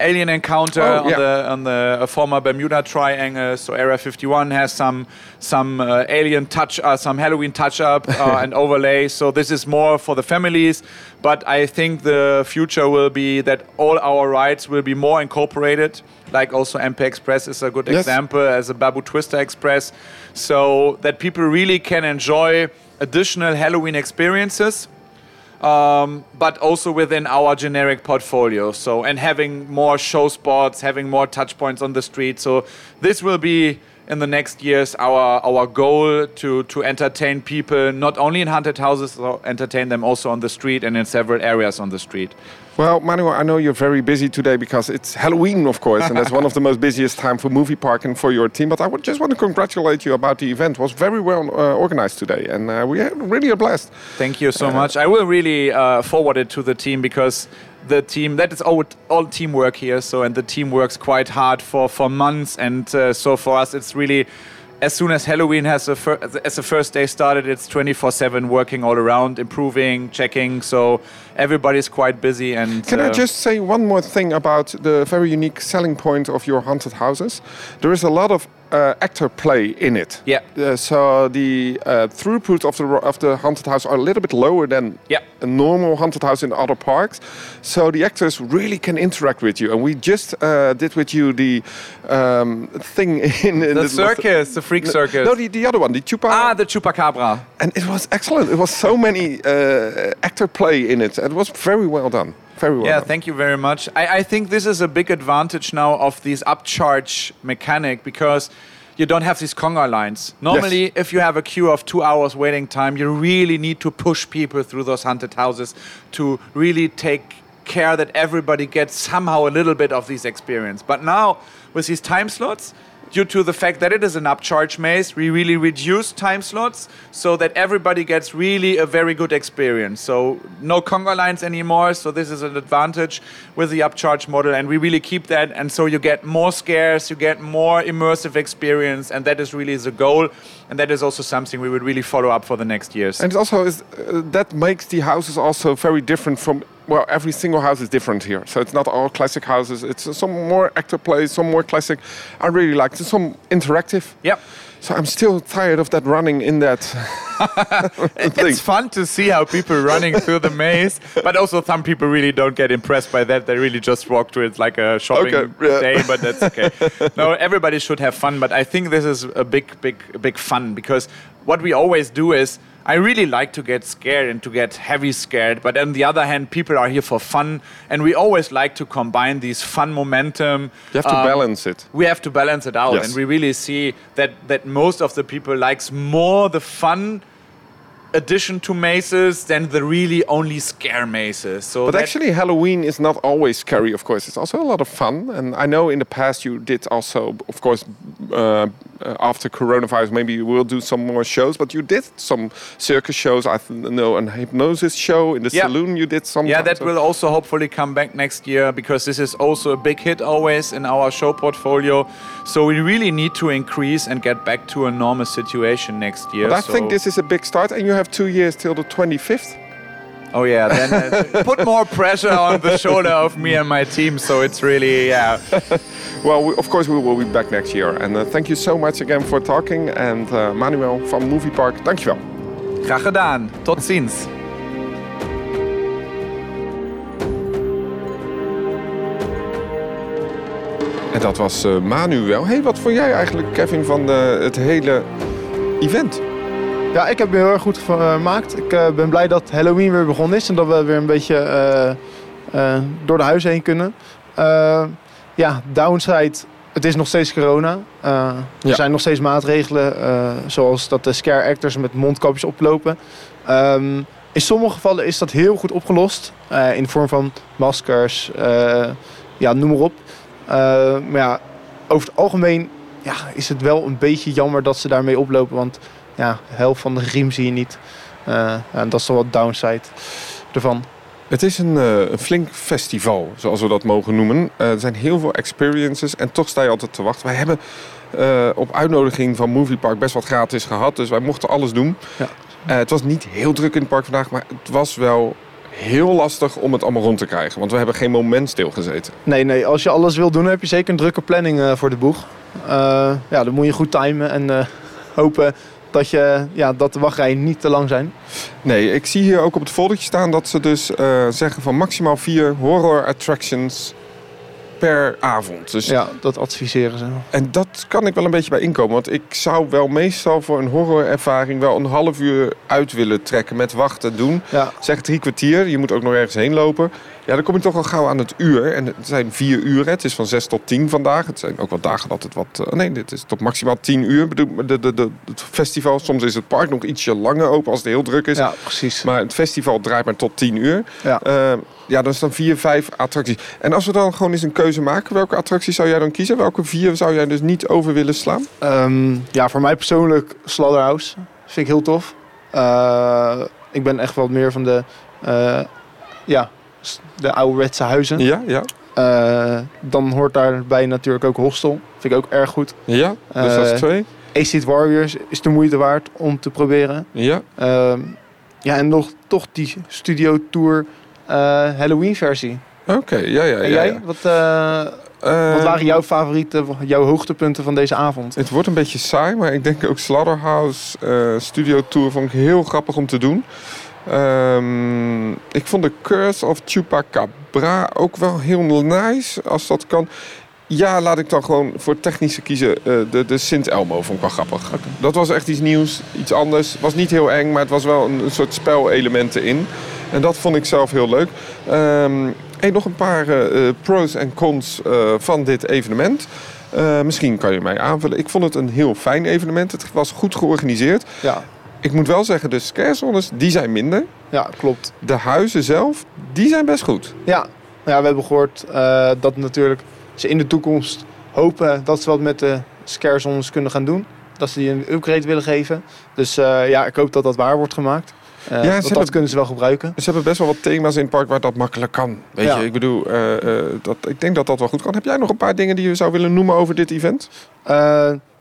alien encounter Oh, on the on the uh, former Bermuda Triangle. So Area 51 has some some uh, alien touch, uh, some Halloween touch up uh, and overlay. So this is more for the families. But I think the future will be that all our rides will be more incorporated. Like also MP Express is a good Yes. example as a Babu Twister Express, so that people really can enjoy additional Halloween experiences um, but also within our generic portfolio. So, and having more show spots, having more touch points on the street. So, this will be in the next years our our goal to to entertain people not only in haunted houses, entertain them also on the street and in several areas on the street. Well, Manuel, I know you're very busy today because it's Halloween, of course, and that's one of the most busiest time for Movie Park and for your team. But I would just want to congratulate you about the event. It was very well uh, organized today, and uh, we had really a blast. Thank you so much. I will really uh, forward it to the team because the team that is all, all teamwork here. So and the team works quite hard for for months, and uh, so for us it's really. As soon as Halloween has a fir- as the first day started, it's 24/7 working all around, improving, checking. So everybody's quite busy. And Can I uh, just say one more thing about the very unique selling point of your haunted houses? There is a lot of uh, actor play in it. Yeah. Uh, so the uh, throughput of the of the haunted house are a little bit lower than Yeah. a normal haunted house in other parks. So the actors really can interact with you. And we just uh, did with you the um, thing in, in the circus, the freak circus. No, the, the other one, the Chupa. ah, the chupacabra. and it was excellent. It was so many uh, actor play in it. It was very well done. Very well Yeah, done. thank you very much. I, I think this is a big advantage now of this upcharge mechanic because you don't have these conga lines. Normally, if you have a queue of two hours waiting time, you really need to push people through those haunted houses to really take care that everybody gets somehow a little bit of this experience. But now, with these time slots, due to the fact that it is an upcharge maze, we really reduce time slots so that everybody gets really a very good experience. So no conga lines anymore. So this is an advantage with the upcharge model, and we really keep that. And so you get more scares, you get more immersive experience, and that is really the goal. And that is also something we would really follow up for the next years. And also is uh, that makes the houses also very different from. Well, every single house is different here, so it's not all classic houses. It's some more actor plays, some more classic. I really like it. Some interactive. Yep. So I'm still tired of that running in that. It's fun to see how people running through the maze, but also some people really don't get impressed by that. They really just walk through it like a shopping Okay, yeah. day, but that's okay. no, everybody should have fun, but I think this is a big, big, big fun because what we always do is. I really like to get scared and to get heavy scared, but on the other hand, people are here for fun, and we always like to combine these fun momentum. You have to um, balance it. we have to balance it out Yes. and we really see that that most of the people likes more the fun addition to mazes than the really only scare mazes so But actually, Halloween is not always scary, of course. It's also a lot of fun. And I know in the past you did also, of course, uh, after coronavirus, maybe you will do some more shows. But you did some circus shows. I know a hypnosis show in the Yeah. saloon. You did some. yeah that will also hopefully come back next year because this is also a big hit always in our show portfolio so we really need to increase and get back to a normal situation next year But I so- think this is a big start, and you have two years till the 25th. oh yeah then uh, put more pressure on the shoulder of me and my team so it's really yeah Well, we, of course, we will be back next year. And uh, thank you so much again for talking. And uh, Manuel from Movie Park, dankjewel. graag gedaan tot ziens En dat was Manuel. hey, wat vond jij eigenlijk, Kevin, van de, het hele event? Ja, ik heb me heel erg goed gemaakt. Ik eh, ben blij dat Halloween weer begonnen is en dat we weer een beetje eh, eh, door de huizen heen kunnen. Eh, ja, downside, het is nog steeds corona. Eh, Ja. Er zijn nog steeds maatregelen, eh, zoals dat de scare actors met mondkapjes oplopen. Ehm, in sommige gevallen is dat heel goed opgelost, eh, in de vorm van maskers, eh, ja, noem maar op. Eh, maar ja, over het algemeen ja, is het wel een beetje jammer dat ze daarmee oplopen, want ja, helft van de riem zie je niet. Eh, en dat is toch wat downside ervan. Het is een, eh, een flink festival, zoals we dat mogen noemen. Eh, er zijn heel veel experiences en toch sta je altijd te wachten. Wij hebben op uitnodiging van Movie Park best wat gratis gehad, dus wij mochten alles doen. Ja. Het was niet heel druk in het park vandaag, maar het was wel heel lastig om het allemaal rond te krijgen. Want we hebben geen moment stilgezeten. Nee, nee, als je alles wil doen, heb je zeker een drukke planning voor de boeg. Ja, dan moet je goed timen en hopen dat, je, ja, dat de wachtrijen niet te lang zijn. Nee, ik zie hier ook op het foldertje staan dat ze dus eh, zeggen van maximaal vier horror attractions per avond. Dus Ja, dat adviseren ze. En dat kan ik wel een beetje bij inkomen. Want ik zou wel meestal voor een horrorervaring wel een half uur uit willen trekken met wachten doen. Ja, Zeg drie kwartier, je moet ook nog ergens heen lopen. Ja, dan kom je toch al gauw aan het uur. En het zijn vier uur. Het is van zes tot tien vandaag. Het zijn ook wel dagen dat het wat... eh, nee, dit is tot maximaal tien uur. De, de, de, het festival, soms is het park nog ietsje langer open als het heel druk is. ja precies. Maar het festival draait maar tot tien uur. Ja. Eh, ja, dat is dan vier, vijf attracties. En als we dan gewoon eens een keuze maken, welke attracties zou jij dan kiezen? Welke vier zou jij dus niet over willen slaan? Ehm, ja, voor mij persoonlijk Slaughterhouse. Vind ik heel tof. Eh, ik ben echt wel meer van de, eh ja, de ouderwetse huizen. Ja, ja, Eh, dan hoort daarbij natuurlijk ook Hostel. Vind ik ook erg goed. ja. Dus dat is twee. Acid Warriors is de moeite waard om te proberen. Ja. Ehm, ja, en nog toch die Studio Tour eh, Halloween versie. Oké, ja, ja, en ja. jij? ja. Wat, eh, wat waren jouw favorieten, jouw hoogtepunten van deze avond? Het wordt een beetje saai, maar ik denk ook Slaughterhouse eh, Studio Tour vond ik heel grappig om te doen. Ehm, ik vond de Curse of Chupacabra ook wel heel nice, als dat kan. Ja, laat ik dan gewoon voor technische kiezen. De, de Sint Elmo vond ik wel grappig. Dat was echt iets nieuws, iets anders. was niet heel eng, maar het was wel een, een soort spelelementen in. En dat vond ik zelf heel leuk. En nog een paar eh, eh, pros en cons eh, van dit evenement. Misschien kan je mij aanvullen. Ik vond het een heel fijn evenement. Het was goed georganiseerd. Ja, Ik moet wel zeggen, de scarezones, die zijn minder. ja klopt. De huizen zelf, die zijn best goed. Ja, ja we hebben gehoord eh, dat natuurlijk ze in de toekomst hopen dat ze wat met de scare zones kunnen gaan doen. Dat ze die een upgrade willen geven. Dus ja, ik hoop dat dat waar wordt gemaakt. Eh, ze want dat hebben- kunnen ze wel gebruiken. Ze hebben best wel wat thema's in het park waar dat makkelijk kan. Weet Ja. je, ik bedoel, eh, eh, dat, ik denk dat dat wel goed kan. Heb jij nog een paar dingen die je zou willen noemen over dit event?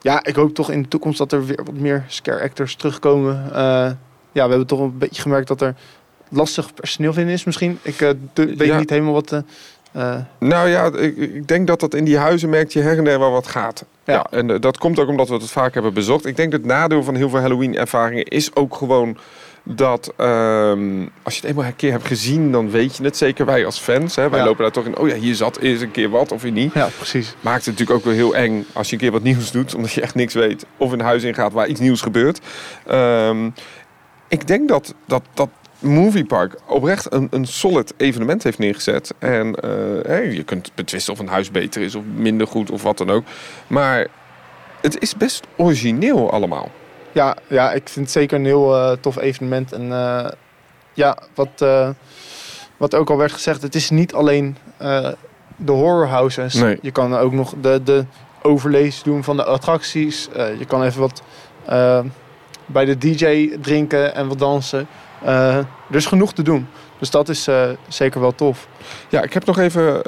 Ja, ik hoop toch in de toekomst dat er weer wat meer scare actors terugkomen. Ja, we hebben toch een beetje gemerkt dat er lastig personeel vinden is misschien. Ik weet Ja. niet helemaal wat... Nou ja, ik, ik denk dat dat in die huizen merkt je her en der wel wat gaat. Ja. Ja. en dat komt ook omdat we het vaak hebben bezocht. Ik denk dat het nadeel van heel veel Halloween-ervaringen is ook gewoon dat ehm, als je het eenmaal een keer hebt gezien, dan weet je het. Zeker wij als fans. Hè, wij Ja. lopen daar toch in. Oh ja, hier zat eens een keer wat of hier niet. ja, precies. Maakt het natuurlijk ook wel heel eng als je een keer wat nieuws doet, omdat je echt niks weet. Of in een huis ingaat waar iets nieuws gebeurt. Ehm, ik denk dat, dat, dat Movie Park oprecht een, een solid evenement heeft neergezet. En eh, je kunt betwisten of een huis beter is of minder goed of wat dan ook. Maar het is best origineel allemaal. Ja, ja, ik vind het zeker een heel eh, tof evenement. En eh, ja, wat, eh, wat ook al werd gezegd, het is niet alleen de horror houses. Nee. Je kan ook nog de, de overlays doen van de attracties. Je kan even wat bij de DJ drinken en wat dansen. Eh, er is genoeg te doen. Dus dat is zeker wel tof. Ja, ik heb nog even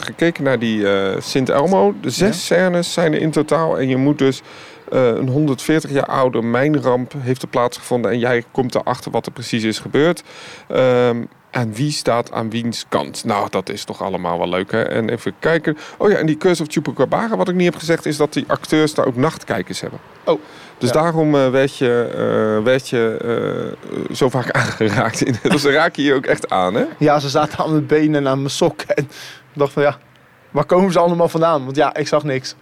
gekeken naar die Sint Elmo. De zes Ja. scènes zijn er in totaal. En je moet dus eh, een 140 jaar oude mijnramp heeft er plaatsgevonden. En jij komt erachter wat er precies is gebeurd. Ehm, en wie staat aan wiens kant? Nou, dat is toch allemaal wel leuk, hè? En even kijken. Oh ja, en die Curse of Chupacabra, wat ik niet heb gezegd... is dat die acteurs daar ook nachtkijkers hebben. Oh, Dus ja. daarom eh, werd je, eh, werd je zo vaak aangeraakt. In, dus ze raken je ook echt aan, hè? Ja, ze zaten aan mijn benen en aan mijn sokken. En ik dacht van ja, waar komen ze allemaal vandaan? Want ja, ik zag niks.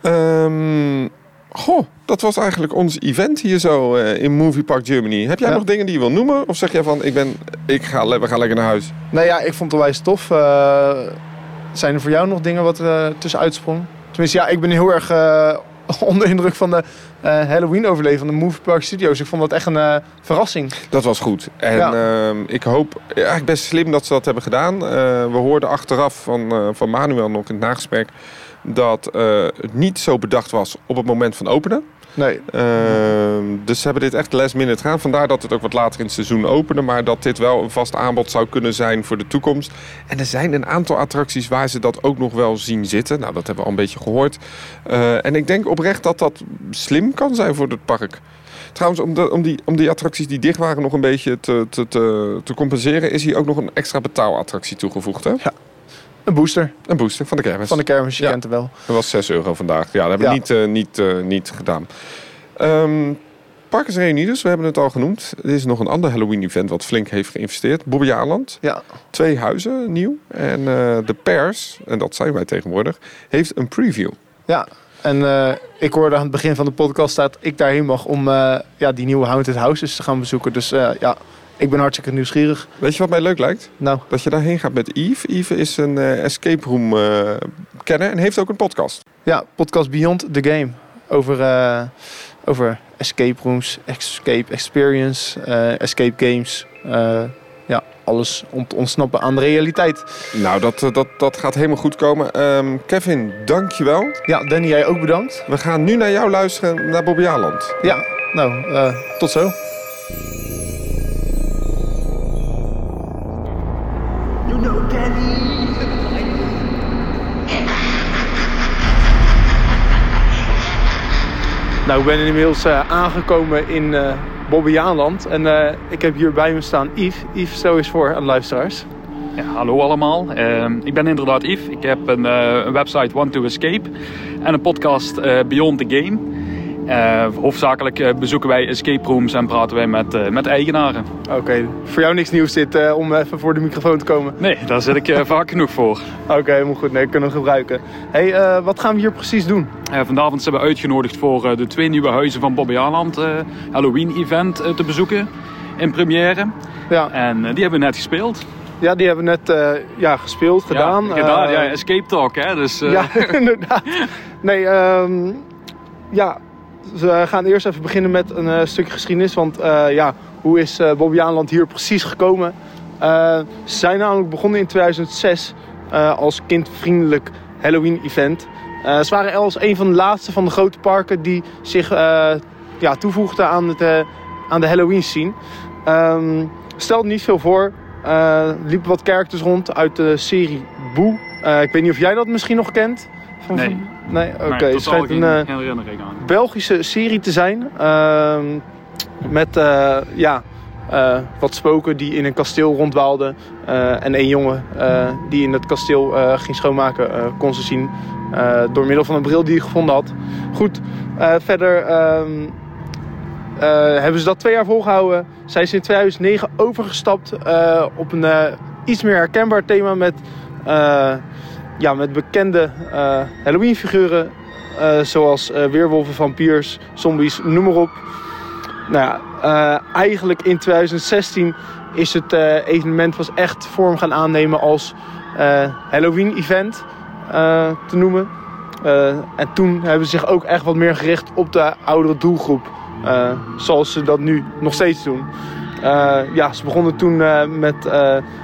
Ehm, Goh, dat was eigenlijk ons event hier zo eh, in Movie Park Germany. Heb jij Ja. nog dingen die je wil noemen? Of zeg jij van, ik ben, ik ga, we gaan lekker naar huis? Nou ja, ik vond het onwijs tof. Eh, zijn er voor jou nog dingen wat er uh, tussen uitsprong? Tenminste, ja, ik ben heel erg eh, onder de indruk van de eh, Halloween overleven van de Movie Park Studios. Ik vond dat echt een eh, verrassing. Dat was goed. En Ja. ehm, ik hoop, eigenlijk best slim dat ze dat hebben gedaan. Eh, we hoorden achteraf van, eh, van Manuel nog in het nagesprek dat eh, het niet zo bedacht was op het moment van openen. Nee, Ehm, dus ze hebben dit echt last minute gedaan. Vandaar dat het ook wat later in het seizoen opende. Maar dat dit wel een vast aanbod zou kunnen zijn voor de toekomst. En er zijn een aantal attracties waar ze dat ook nog wel zien zitten. Nou, dat hebben we al een beetje gehoord. Eh, en ik denk oprecht dat dat slim kan zijn voor het park. Trouwens, om, de, om, die, om die attracties die dicht waren nog een beetje te, te, te, te compenseren... is hier ook nog een extra betaalattractie toegevoegd. Hè? Een booster Een booster van de kermis. van de kermis, je Ja. kent wel. Dat was 6 euro vandaag. Ja, dat hebben we niet, eh, niet, eh, niet gedaan. Ehm Parkers Reunidos, we hebben het al genoemd. Er is nog een ander Halloween-event wat flink heeft geïnvesteerd. Bobby Aland. Ja, Twee huizen nieuw. En eh, de pers, en dat zijn wij tegenwoordig, heeft een preview. ja. En ik hoorde aan het begin van de podcast dat ik daarheen mag om ja, die nieuwe Haunted Houses te gaan bezoeken. Dus ja, ik ben hartstikke nieuwsgierig. Weet je wat mij leuk lijkt? Nou, Dat je daarheen gaat met Yves. Yves is een eh, escape room eh kenner en heeft ook een podcast. ja, podcast Beyond the Game. Over, eh, over escape rooms, escape experience, escape games. Ja, alles om te ontsnappen aan de realiteit. Nou, dat, dat, dat gaat helemaal goed komen. Ehm, Kevin, dankjewel. Ja, Danny, jij ook bedankt. We gaan nu naar jou luisteren, naar Bobby Aland. Ja, nou, tot zo. Nou, ik ben inmiddels eh, aangekomen in eh Bobbejaanland. En eh, ik heb hier bij me staan Yves. Yves, stel eens voor aan de luisteraars. Ja, hallo allemaal, Ehm, ik ben inderdaad Yves. Ik heb een, een website Want to Escape en een podcast Beyond the Game. Eh, hoofdzakelijk eh, bezoeken wij escape rooms en praten wij met, eh, met eigenaren. Oké, voor jou niks nieuws dit om even voor de microfoon te komen. Nee, daar zit ik vaak genoeg voor. Oké, helemaal goed. Nee, kunnen we gebruiken. hey, wat gaan we hier precies doen? Vanavond zijn we uitgenodigd voor de twee nieuwe huizen van Bobby Aland Halloween event eh, te bezoeken in première. Ja, En die hebben we net gespeeld. ja die hebben we net ja, gespeeld, gedaan. Ja, gedaan, Eh, ja, escape talk hè. Dus, Ja, inderdaad. Nee, ehm, ja, we gaan eerst even beginnen met een eh, stukje geschiedenis. Want eh, ja, hoe is uh, Bobbejaanland hier precies gekomen? Eh, ze zijn namelijk begonnen in 2006 eh, als kindvriendelijk Halloween-event. Eh, ze waren als een van de laatste van de grote parken die zich eh, ja, toevoegden aan, het, eh, aan de Halloween-scene. Ehm stelde niet veel voor. Eh liepen wat characters rond uit de serie. Eh, ik weet niet of jij dat misschien nog kent. Nee. Nee, oké. het schijnt geen, een eh, geen herinnering aan. Belgische serie te zijn. ehm, met eh, ja, eh, wat spoken die in een kasteel rondwaalden. en één jongen die in het kasteel ging schoonmaken, kon ze zien. door middel van een bril die hij gevonden had. Goed, verder ehm, eh, hebben ze dat twee jaar volgehouden. Zijn ze in 2009 overgestapt op een iets meer herkenbaar thema met, ja, met bekende eh, Halloween figuren. Eh, zoals eh, weerwolven, vampiers, zombies, noem maar op. Nou ja, eigenlijk in 2016 is het evenement pas echt vorm gaan aannemen als Halloween-event eh, te noemen. En toen hebben ze zich ook echt wat meer gericht op de oudere doelgroep. zoals ze dat nu nog steeds doen. Ja, ze begonnen toen met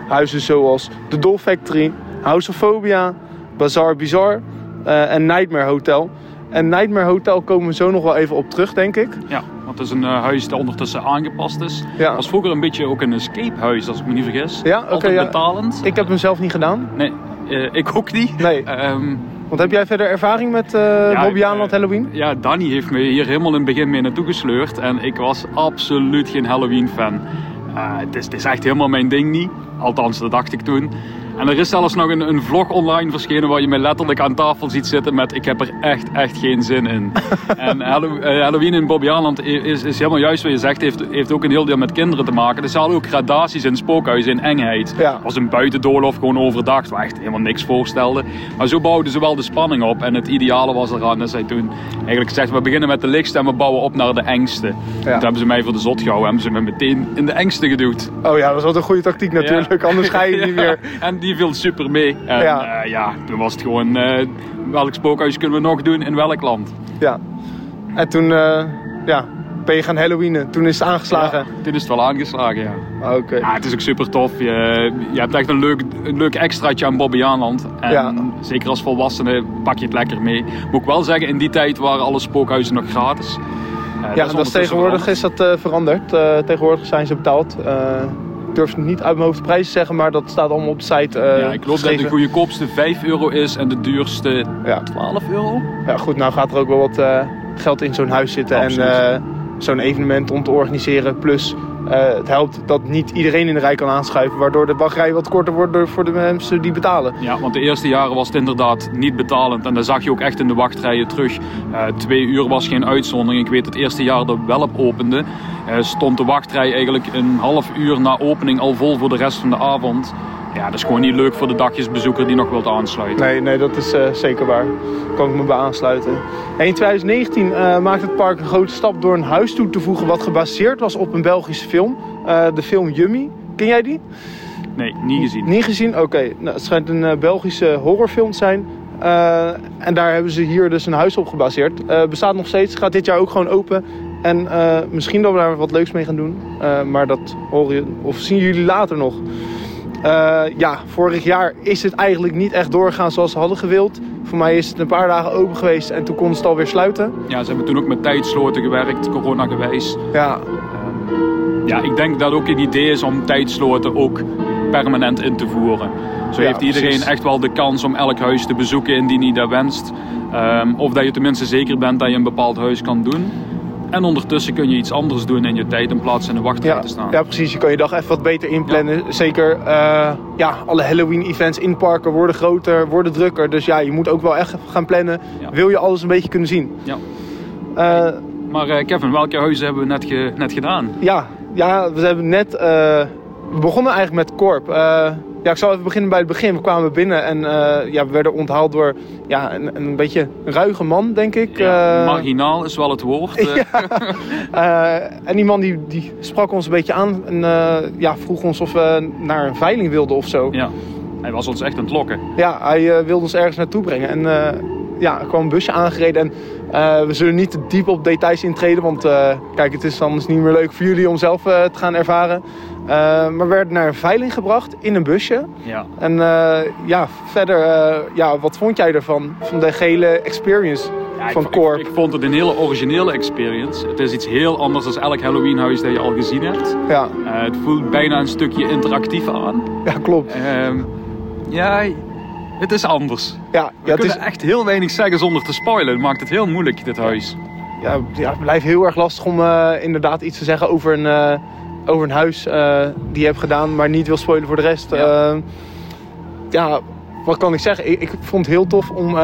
huizen zoals The Doll Factory, House of Phobia, Bazaar Bizarre eh, en Nightmare Hotel. En Nightmare Hotel komen we zo nog wel even op terug, denk ik. Ja, want het is een eh, huis dat ondertussen aangepast is. Ja. was vroeger een beetje ook een escape huis, als ik me niet vergis. Ja, oké, ja. betalend. Ik heb hem zelf niet gedaan. Nee, eh, ik ook niet. Nee. Ehm, Want heb jij verder ervaring met eh Ja, Halloween? ja, Danny heeft me hier helemaal in het begin mee naartoe gesleurd. En ik was absoluut geen Halloween fan. Eh, het, is, het is echt helemaal mijn ding niet. Althans, dat dacht ik toen. En er is zelfs nog een, een vlog online verschenen waar je mij letterlijk aan tafel ziet zitten met ik heb er echt, echt geen zin in. en eh, Halloween in Bobbejaanland is, is helemaal juist wat je zegt, heeft, heeft ook een heel deel met kinderen te maken. Ze hadden ook gradaties in spookhuizen in engheid. Ja. Als een buitendoolhof gewoon overdag, waar echt helemaal niks voorstelde. Maar zo bouwden ze wel de spanning op. En het ideale was eraan dat zij toen eigenlijk gezegd, we beginnen met de lichtste en we bouwen op naar de engste. Toen hebben ze mij voor de zot gehouden, hebben ze me meteen in de engste geduwd. Oh ja, dat was wel een goede tactiek natuurlijk. Ja. Anders ga je niet meer. En die viel super mee. En Ja. ja, ja toen was het gewoon, eh, welk spookhuis kunnen we nog doen in welk land? Ja. En toen eh, ja, ben je gaan Halloweenen. Toen is het aangeslagen. Ja, toen is het wel aangeslagen, ja. Ah, Oké. Ja, het is ook super tof. Je, je hebt echt een leuk, een leuk extraatje aan Bobbejaanland. En Ja. zeker als volwassene pak je het lekker mee. Moet ik wel zeggen, in die tijd waren alle spookhuizen nog gratis. Eh, Ja, dat is tegenwoordig is dat eh, veranderd. Eh, tegenwoordig zijn ze betaald. Ik durf niet uit mijn hoofd de prijzen te zeggen, maar dat staat allemaal op de site. eh, Ja, ik geloof dat de goedkoopste 5 euro is en de duurste Ja. 12 euro. ja, goed, nou gaat er ook wel wat eh, geld in zo'n huis zitten. Absoluut. En eh, zo'n evenement om te organiseren. Plus, het helpt dat niet iedereen in de rij kan aanschuiven. Waardoor de wachtrij wat korter wordt voor de mensen die betalen. Ja, want de eerste jaren was het inderdaad niet betalend. En dat zag je ook echt in de wachtrijen terug. Eh, twee uur was geen uitzondering. Ik weet het eerste jaar dat Welp opende, eh, stond de wachtrij eigenlijk een half uur na opening al vol voor de rest van de avond. Ja, dat is gewoon niet leuk voor de dagjesbezoeker die nog wilt aansluiten. Nee, nee, dat is eh, zeker waar. Daar kan ik me bij aansluiten. En in 2019 eh, maakte het park een grote stap door een huis toe te voegen wat gebaseerd was op een Belgische film. Eh, de film Yummy. Ken jij die? Nee, niet gezien. Niet gezien? Oké. Nou, het schijnt een eh, Belgische horrorfilm te zijn. En daar hebben ze hier dus een huis op gebaseerd. Bestaat nog steeds, gaat dit jaar ook gewoon open. En misschien dat we daar wat leuks mee gaan doen. Maar dat horen je, of zien jullie later nog. Eh, ja, vorig jaar is het eigenlijk niet echt doorgegaan zoals ze hadden gewild. Voor mij is het een paar dagen open geweest en toen kon ze het alweer sluiten. Ja, ze hebben toen ook met tijdsloten gewerkt, corona. Ja, Ja, ik denk dat ook een idee is om tijdsloten ook permanent in te voeren. Zo Ja, heeft iedereen precies. echt wel de kans om elk huis te bezoeken indien hij dat wenst. Ehm, of dat je tenminste zeker bent dat je een bepaald huis kan doen. En ondertussen kun je iets anders doen in je tijd in plaats in de wachtrij ja, te staan. ja, precies. Je kan je dag even wat beter inplannen. Zeker, eh, ja, alle Halloween-events in parken worden groter, worden drukker. Dus ja, je moet ook wel echt gaan plannen. Ja. Wil je alles een beetje kunnen zien? Ja. Eh, Maar eh, Kevin, welke huizen hebben we net, ge- net gedaan? ja, ja, we hebben net... we begonnen eigenlijk met Corp. Eh, ja, ik zal even beginnen bij het begin. We kwamen binnen en eh, ja, we werden onthaald door ja, een, een beetje een ruige man, denk ik. Ja, Eh, marginaal is wel het woord. Eh, en die man die, die sprak ons een beetje aan en ja, vroeg ons of we naar een veiling wilden of zo. Ja, hij was ons echt aan het lokken. Ja, hij wilde ons ergens naartoe brengen. En ja, kwam een busje aangereden. En eh, we zullen niet te diep op details intreden. Want eh, kijk, het is anders niet meer leuk voor jullie om zelf eh, te gaan ervaren. Maar we werden naar een veiling gebracht in een busje. Ja. En ja, verder, ja, wat vond jij ervan? Van de gele experience Ja, ik van vo- Corp? Ik, ik vond het een hele originele experience. Het is iets heel anders dan elk Halloweenhuis dat je al gezien hebt. Ja, het voelt bijna een stukje interactief aan. ja, klopt. Ehm, ja, het is anders. Ja, We ja, het kunnen is, echt heel weinig zeggen zonder te spoilen. Het maakt het heel moeilijk, dit huis. ja, ja, het blijft heel erg lastig om eh, inderdaad iets te zeggen over een, eh, over een huis eh, die je hebt gedaan, maar niet wil spoilen voor de rest. Ja. Ja, ja wat kan ik zeggen? Ik, ik vond het heel tof om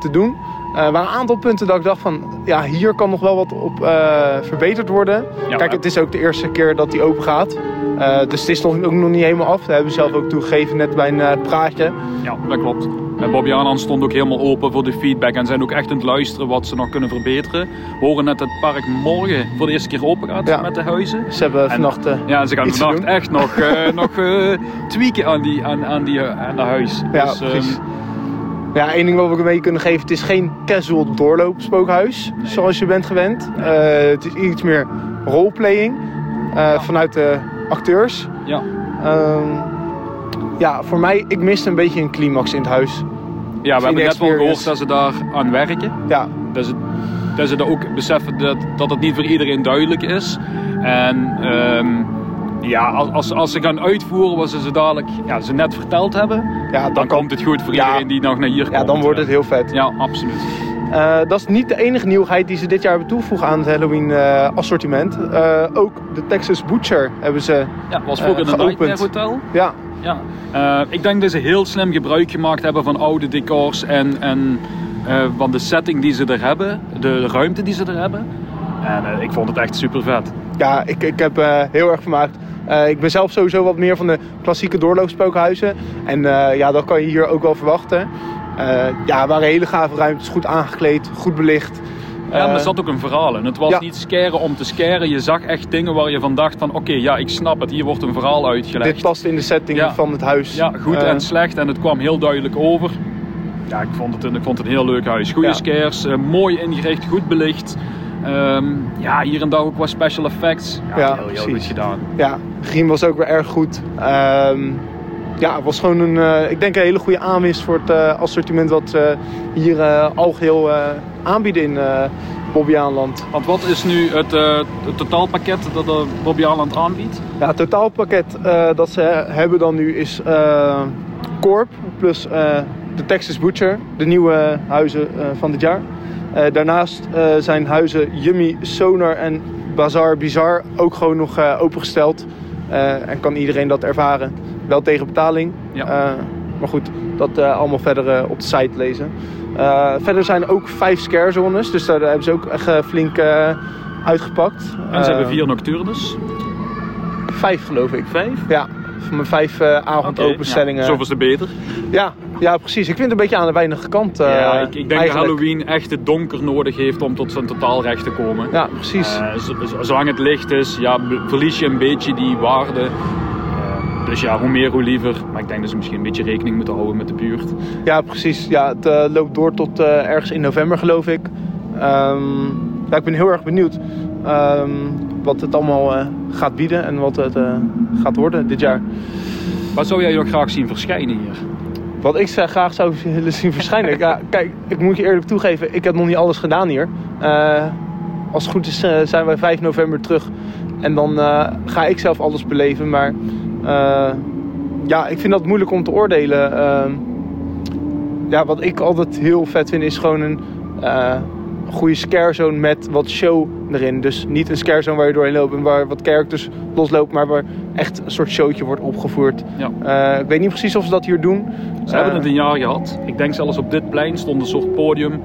te doen. Eh, er waren een aantal punten dat ik dacht van, ja, hier kan nog wel wat op eh, verbeterd worden. Ja, Kijk, het is ook de eerste keer dat die open gaat. Eh, dus het is nog, ook nog niet helemaal af. Dat hebben we zelf ook toegegeven net bij een praatje. Ja, dat klopt. En Bobby Aanland stond ook helemaal open voor de feedback en zijn ook echt aan het luisteren wat ze nog kunnen verbeteren. We horen net dat het park morgen voor de eerste keer open gaat Ja. met de huizen. Ze hebben En- vannacht... eh, Ja, ze gaan vannacht echt nog, nog tweaken aan, die, aan, aan, die, aan dat huis. Ja, Dus, ehm, precies. Ja, één ding wat we mee kunnen geven. Het is geen casual doorloopspookhuis, zoals je bent gewend. Eh, het is iets meer roleplaying eh, vanuit de acteurs. ja. Ehm, ja, voor mij, ik miste een beetje een climax in het huis. ja, we hebben net wel gehoord dat ze daar aan werken. Ja, Dat ze, dat ze ook beseffen dat, dat het niet voor iedereen duidelijk is. En ehm, ja, als, als, ze gaan uitvoeren wat ze zo dadelijk ja, ze net verteld hebben, ja dan komt het goed voor Ja. iedereen die nog naar hier komt. ja, dan wordt het heel vet. Ja, absoluut. Eh, dat is niet de enige nieuwigheid die ze dit jaar hebben toegevoegd aan het Halloween eh, assortiment. Eh, ook de Texas Butcher hebben ze. Ja, was vroeger een. Nightmare Hotel. Ja, Ja, ik denk dat ze heel slim gebruik gemaakt hebben van oude decors en, en van de setting die ze er hebben, de ruimte die ze er hebben. En ik vond het echt super vet. ja ik, ik heb heel erg vermaakt. Eh, ik ben zelf sowieso wat meer van de klassieke doorloopspookhuizen. En eh, ja, dat kan je hier ook wel verwachten. Eh, ja, waren hele gave ruimtes, goed aangekleed, goed belicht. Ja, maar er zat ook een verhaal in. Het was ja. niet scaren om te scaren. Je zag echt dingen waar je van dacht van oké, ja, ik snap het. Hier wordt een verhaal uitgelegd. dit past in de setting Ja. van het huis. Ja, goed en slecht en het kwam heel duidelijk over. Ja, ik vond het een, ik vond het een heel leuk huis. Goede Ja. scares, mooi ingericht, goed belicht. Ehm, ja, hier en daar ook wat special effects. Ja, Ja, heel, heel precies. goed gedaan. Ja, Griem was ook weer erg goed. Ehm, ja, het was gewoon een, eh, ik denk een hele goede aanwinst voor het eh, assortiment wat ze hier eh al geheel eh, aanbieden in Bobbejaanland. Want wat is nu het, het totaalpakket dat de Bobby Aland aanbiedt? Ja, het totaalpakket dat ze hebben dan nu is Corp plus de Texas Butcher, de nieuwe huizen van dit jaar. Eh, daarnaast eh, zijn huizen Yummy, Sonar en Bazaar Bizar ook gewoon nog eh, opengesteld. En kan iedereen dat ervaren. Wel tegen betaling. Ja. Maar goed, dat allemaal verder op de site lezen. Verder zijn er ook vijf scare zones, dus daar hebben ze ook echt flink uitgepakt. En ze hebben vier nocturnes. Vijf geloof ik. Vijf? Ja, van mijn vijf eh, avondopenstellingen. Ja, zoveel te beter. ja, ja, precies. Ik vind het een beetje aan de weinige kant. eh, ja, ik, ik denk dat. Halloween echt het donker nodig heeft om tot zijn totaalrecht te komen. Ja, precies. Eh, zolang het licht is, ja, verlies je een beetje die waarde. Eh, dus ja, hoe meer, hoe liever. Maar ik denk dat ze misschien een beetje rekening moeten houden met de buurt. Ja, precies. Ja, het eh, loopt door tot eh, ergens in november, geloof ik. Ehm, ja, ik ben heel erg benieuwd ehm, wat het allemaal eh, gaat bieden en wat het eh, gaat worden dit jaar. Wat zou jij nog graag zien verschijnen hier? Wat ik graag zou willen zien verschijnen. ja, kijk, ik moet je eerlijk toegeven, ik heb nog niet alles gedaan hier. Eh, als het goed is, zijn wij 5 november terug. En dan ga ik zelf alles beleven. Maar ja, ik vind dat moeilijk om te oordelen. Ehm, ja, wat ik altijd heel vet vind, is gewoon een goede scare zone met wat show erin. Dus niet een scare zone waar je doorheen loopt en waar wat characters loslopen, maar waar echt een soort showtje wordt opgevoerd. Ja. Eh, ik weet niet precies of ze dat hier doen. Ze hebben Eh, het een jaar gehad. Ik denk zelfs op dit plein stond een soort podium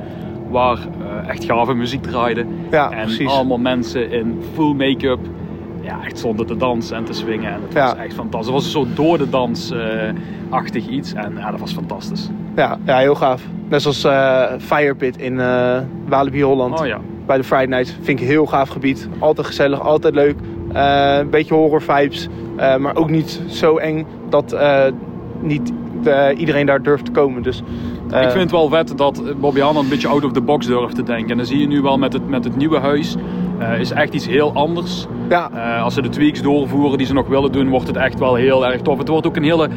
waar eh, echt gave muziek draaide. Ja, en precies. allemaal mensen in full make-up. Ja, echt stonden te dansen en te swingen. En het Ja. was echt fantastisch. Het was een soort door de dans-achtig iets. En ja, dat was fantastisch. Ja, ja, heel gaaf. Net zoals eh Firepit in eh Walibi Holland. Oh ja. Bij de Friday Night. Vind ik een heel gaaf gebied. Altijd gezellig, altijd leuk. Eh, een beetje horror vibes. maar ook niet zo eng dat niet iedereen daar durft te komen. Dus, Ik vind het wel vet dat Bobby Hanna een beetje out of the box durft te denken. En dan zie je nu wel met het, met het nieuwe huis. Eh, is echt iets heel anders. Ja, Eh, als ze de tweaks doorvoeren die ze nog willen doen, wordt het echt wel heel erg tof. Het wordt ook een hele.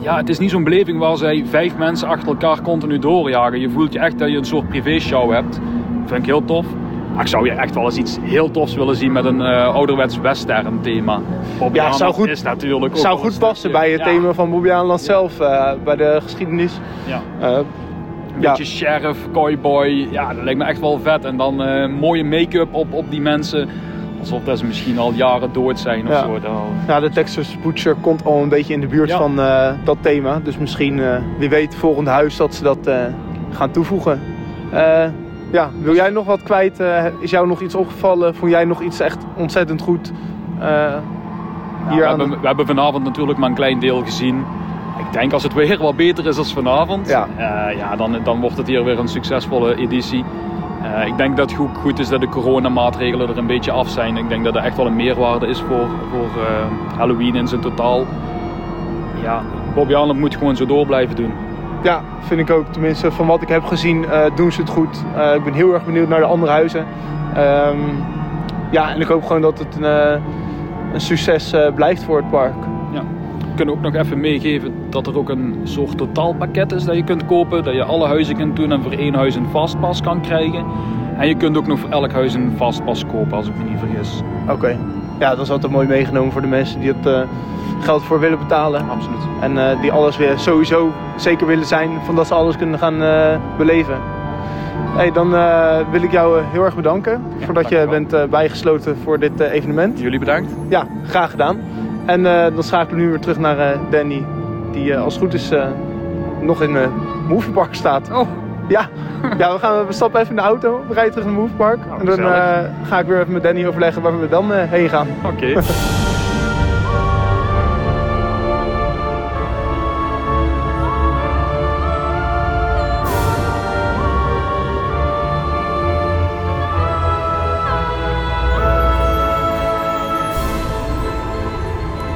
Ja, het is niet zo'n beleving waar zij vijf mensen achter elkaar continu doorjagen. Je voelt je echt dat je een soort privé-show hebt. Vind ik heel tof. Maar ik zou je echt wel eens iets heel tofs willen zien met een eh, ouderwets western thema. Bobby Ja, zou goed- is natuurlijk ook zou goed passen bij het ja, thema van Bobby Aanland zelf. bij de geschiedenis. Ja. Een ja, beetje sheriff, cowboy. Ja, dat lijkt me echt wel vet. En dan eh, mooie make-up op, op die mensen. Alsof dat ze misschien al jaren dood zijn of Ja. zo. Ja, de Texas Butcher komt al een beetje in de buurt Ja. van eh, dat thema. Dus misschien, eh, wie weet, volgende huis dat ze dat gaan toevoegen. Ja, wil jij nog wat kwijt? Is jou nog iets opgevallen? Vond jij nog iets echt ontzettend goed? we, hebben, we hebben vanavond natuurlijk maar een klein deel gezien. Ik denk als het weer wat beter is als vanavond, Ja. eh, ja, dan, dan wordt het hier weer een succesvolle editie. Eh, ik denk dat het goed, goed is dat de coronamaatregelen er een beetje af zijn. Ik denk dat er echt wel een meerwaarde is voor, voor eh, Halloween in zijn totaal. Ja, Bobby Arnold moet gewoon zo door blijven doen. Ja, vind ik ook. Tenminste, van wat ik heb gezien doen ze het goed. Ik ben heel erg benieuwd naar de andere huizen. Ehm, ja, en ik hoop gewoon dat het een, een succes blijft voor het park. Ja. We kunnen ook nog even meegeven dat er ook een soort totaalpakket is dat je kunt kopen. Dat je alle huizen kunt doen en voor één huis een vastpas kan krijgen. En je kunt ook nog voor elk huis een vastpas kopen als ik me niet vergis. Oké. Ja, dat is altijd mooi meegenomen voor de mensen die het eh, geld voor willen betalen. Absoluut. En eh, die alles weer sowieso zeker willen zijn van dat ze alles kunnen gaan eh, beleven. Hey, dan wil ik jou heel erg bedanken voordat je bent bijgesloten voor dit evenement. Jullie bedankt. Ja, graag gedaan. En eh, dan schakelen we nu weer terug naar eh, Danny, die eh, als het goed is nog in het Moviepark staat. Oh, Ja, ja we, gaan, we stappen even in de auto, we rijden terug naar Moviepark. Oh, en dan ga ik weer even met Danny overleggen waar we dan heen gaan. oké.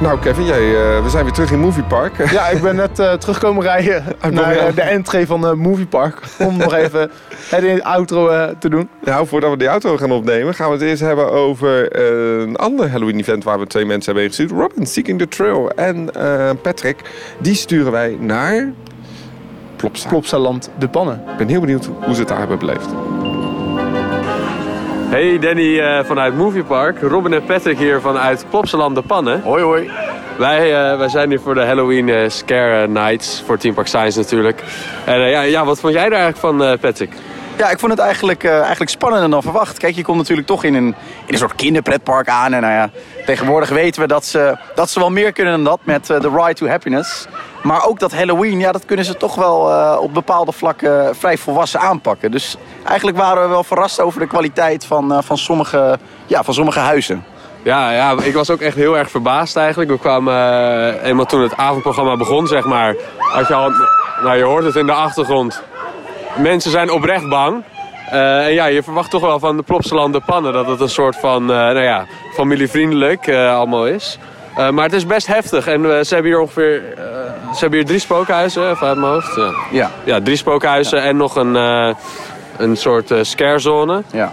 Nou Kevin, jij, eh, we zijn weer terug in Movie Park. Ja, ik ben net eh, terugkomen rijden naar Montreal. eh, de entree van de Moviepark. Om nog even de outro te doen. Nou, voordat we die auto gaan opnemen, gaan we het eerst hebben over een ander Halloween-event waar we twee mensen hebben ingestuurd. Robin, Seeking the Trail en Patrick. Die sturen wij naar Plopsa. Plopsaland de Pannen. Ik ben heel benieuwd hoe ze het daar hebben beleefd. Hey Danny eh, vanuit Moviepark. Robin en Patrick hier vanuit Plopsaland de Pannen. Hoi hoi. Wij, eh, wij zijn hier voor de Halloween eh, Scare Nights voor Team Park Science natuurlijk. En ja, ja, wat vond jij daar eigenlijk van Patrick? Ja, ik vond het eigenlijk, eh, eigenlijk spannender dan verwacht. Kijk, je komt natuurlijk toch in een, in een soort kinderpretpark aan. En nou ja, tegenwoordig weten we dat ze, dat ze wel meer kunnen dan dat met eh, The Ride to Happiness. Maar ook dat Halloween, ja, dat kunnen ze toch wel eh, op bepaalde vlakken vrij volwassen aanpakken. Dus eigenlijk waren we wel verrast over de kwaliteit van, eh, van, sommige, ja, van sommige huizen. Ja, ja, ik was ook echt heel erg verbaasd eigenlijk. We kwamen eh, eenmaal toen het avondprogramma begon, zeg maar. Had je, al, nou, je hoort het in de achtergrond. Mensen zijn oprecht bang. Eh, en ja, je verwacht toch wel van de Plopsaland de Pannen dat het een soort van, eh, nou ja, familievriendelijk eh, allemaal is. Maar het is best heftig. En ze hebben hier ongeveer ze hebben hier drie spookhuizen, even uit mijn hoofd. Ja, Ja, ja drie spookhuizen en nog een, een soort scarezone. ja.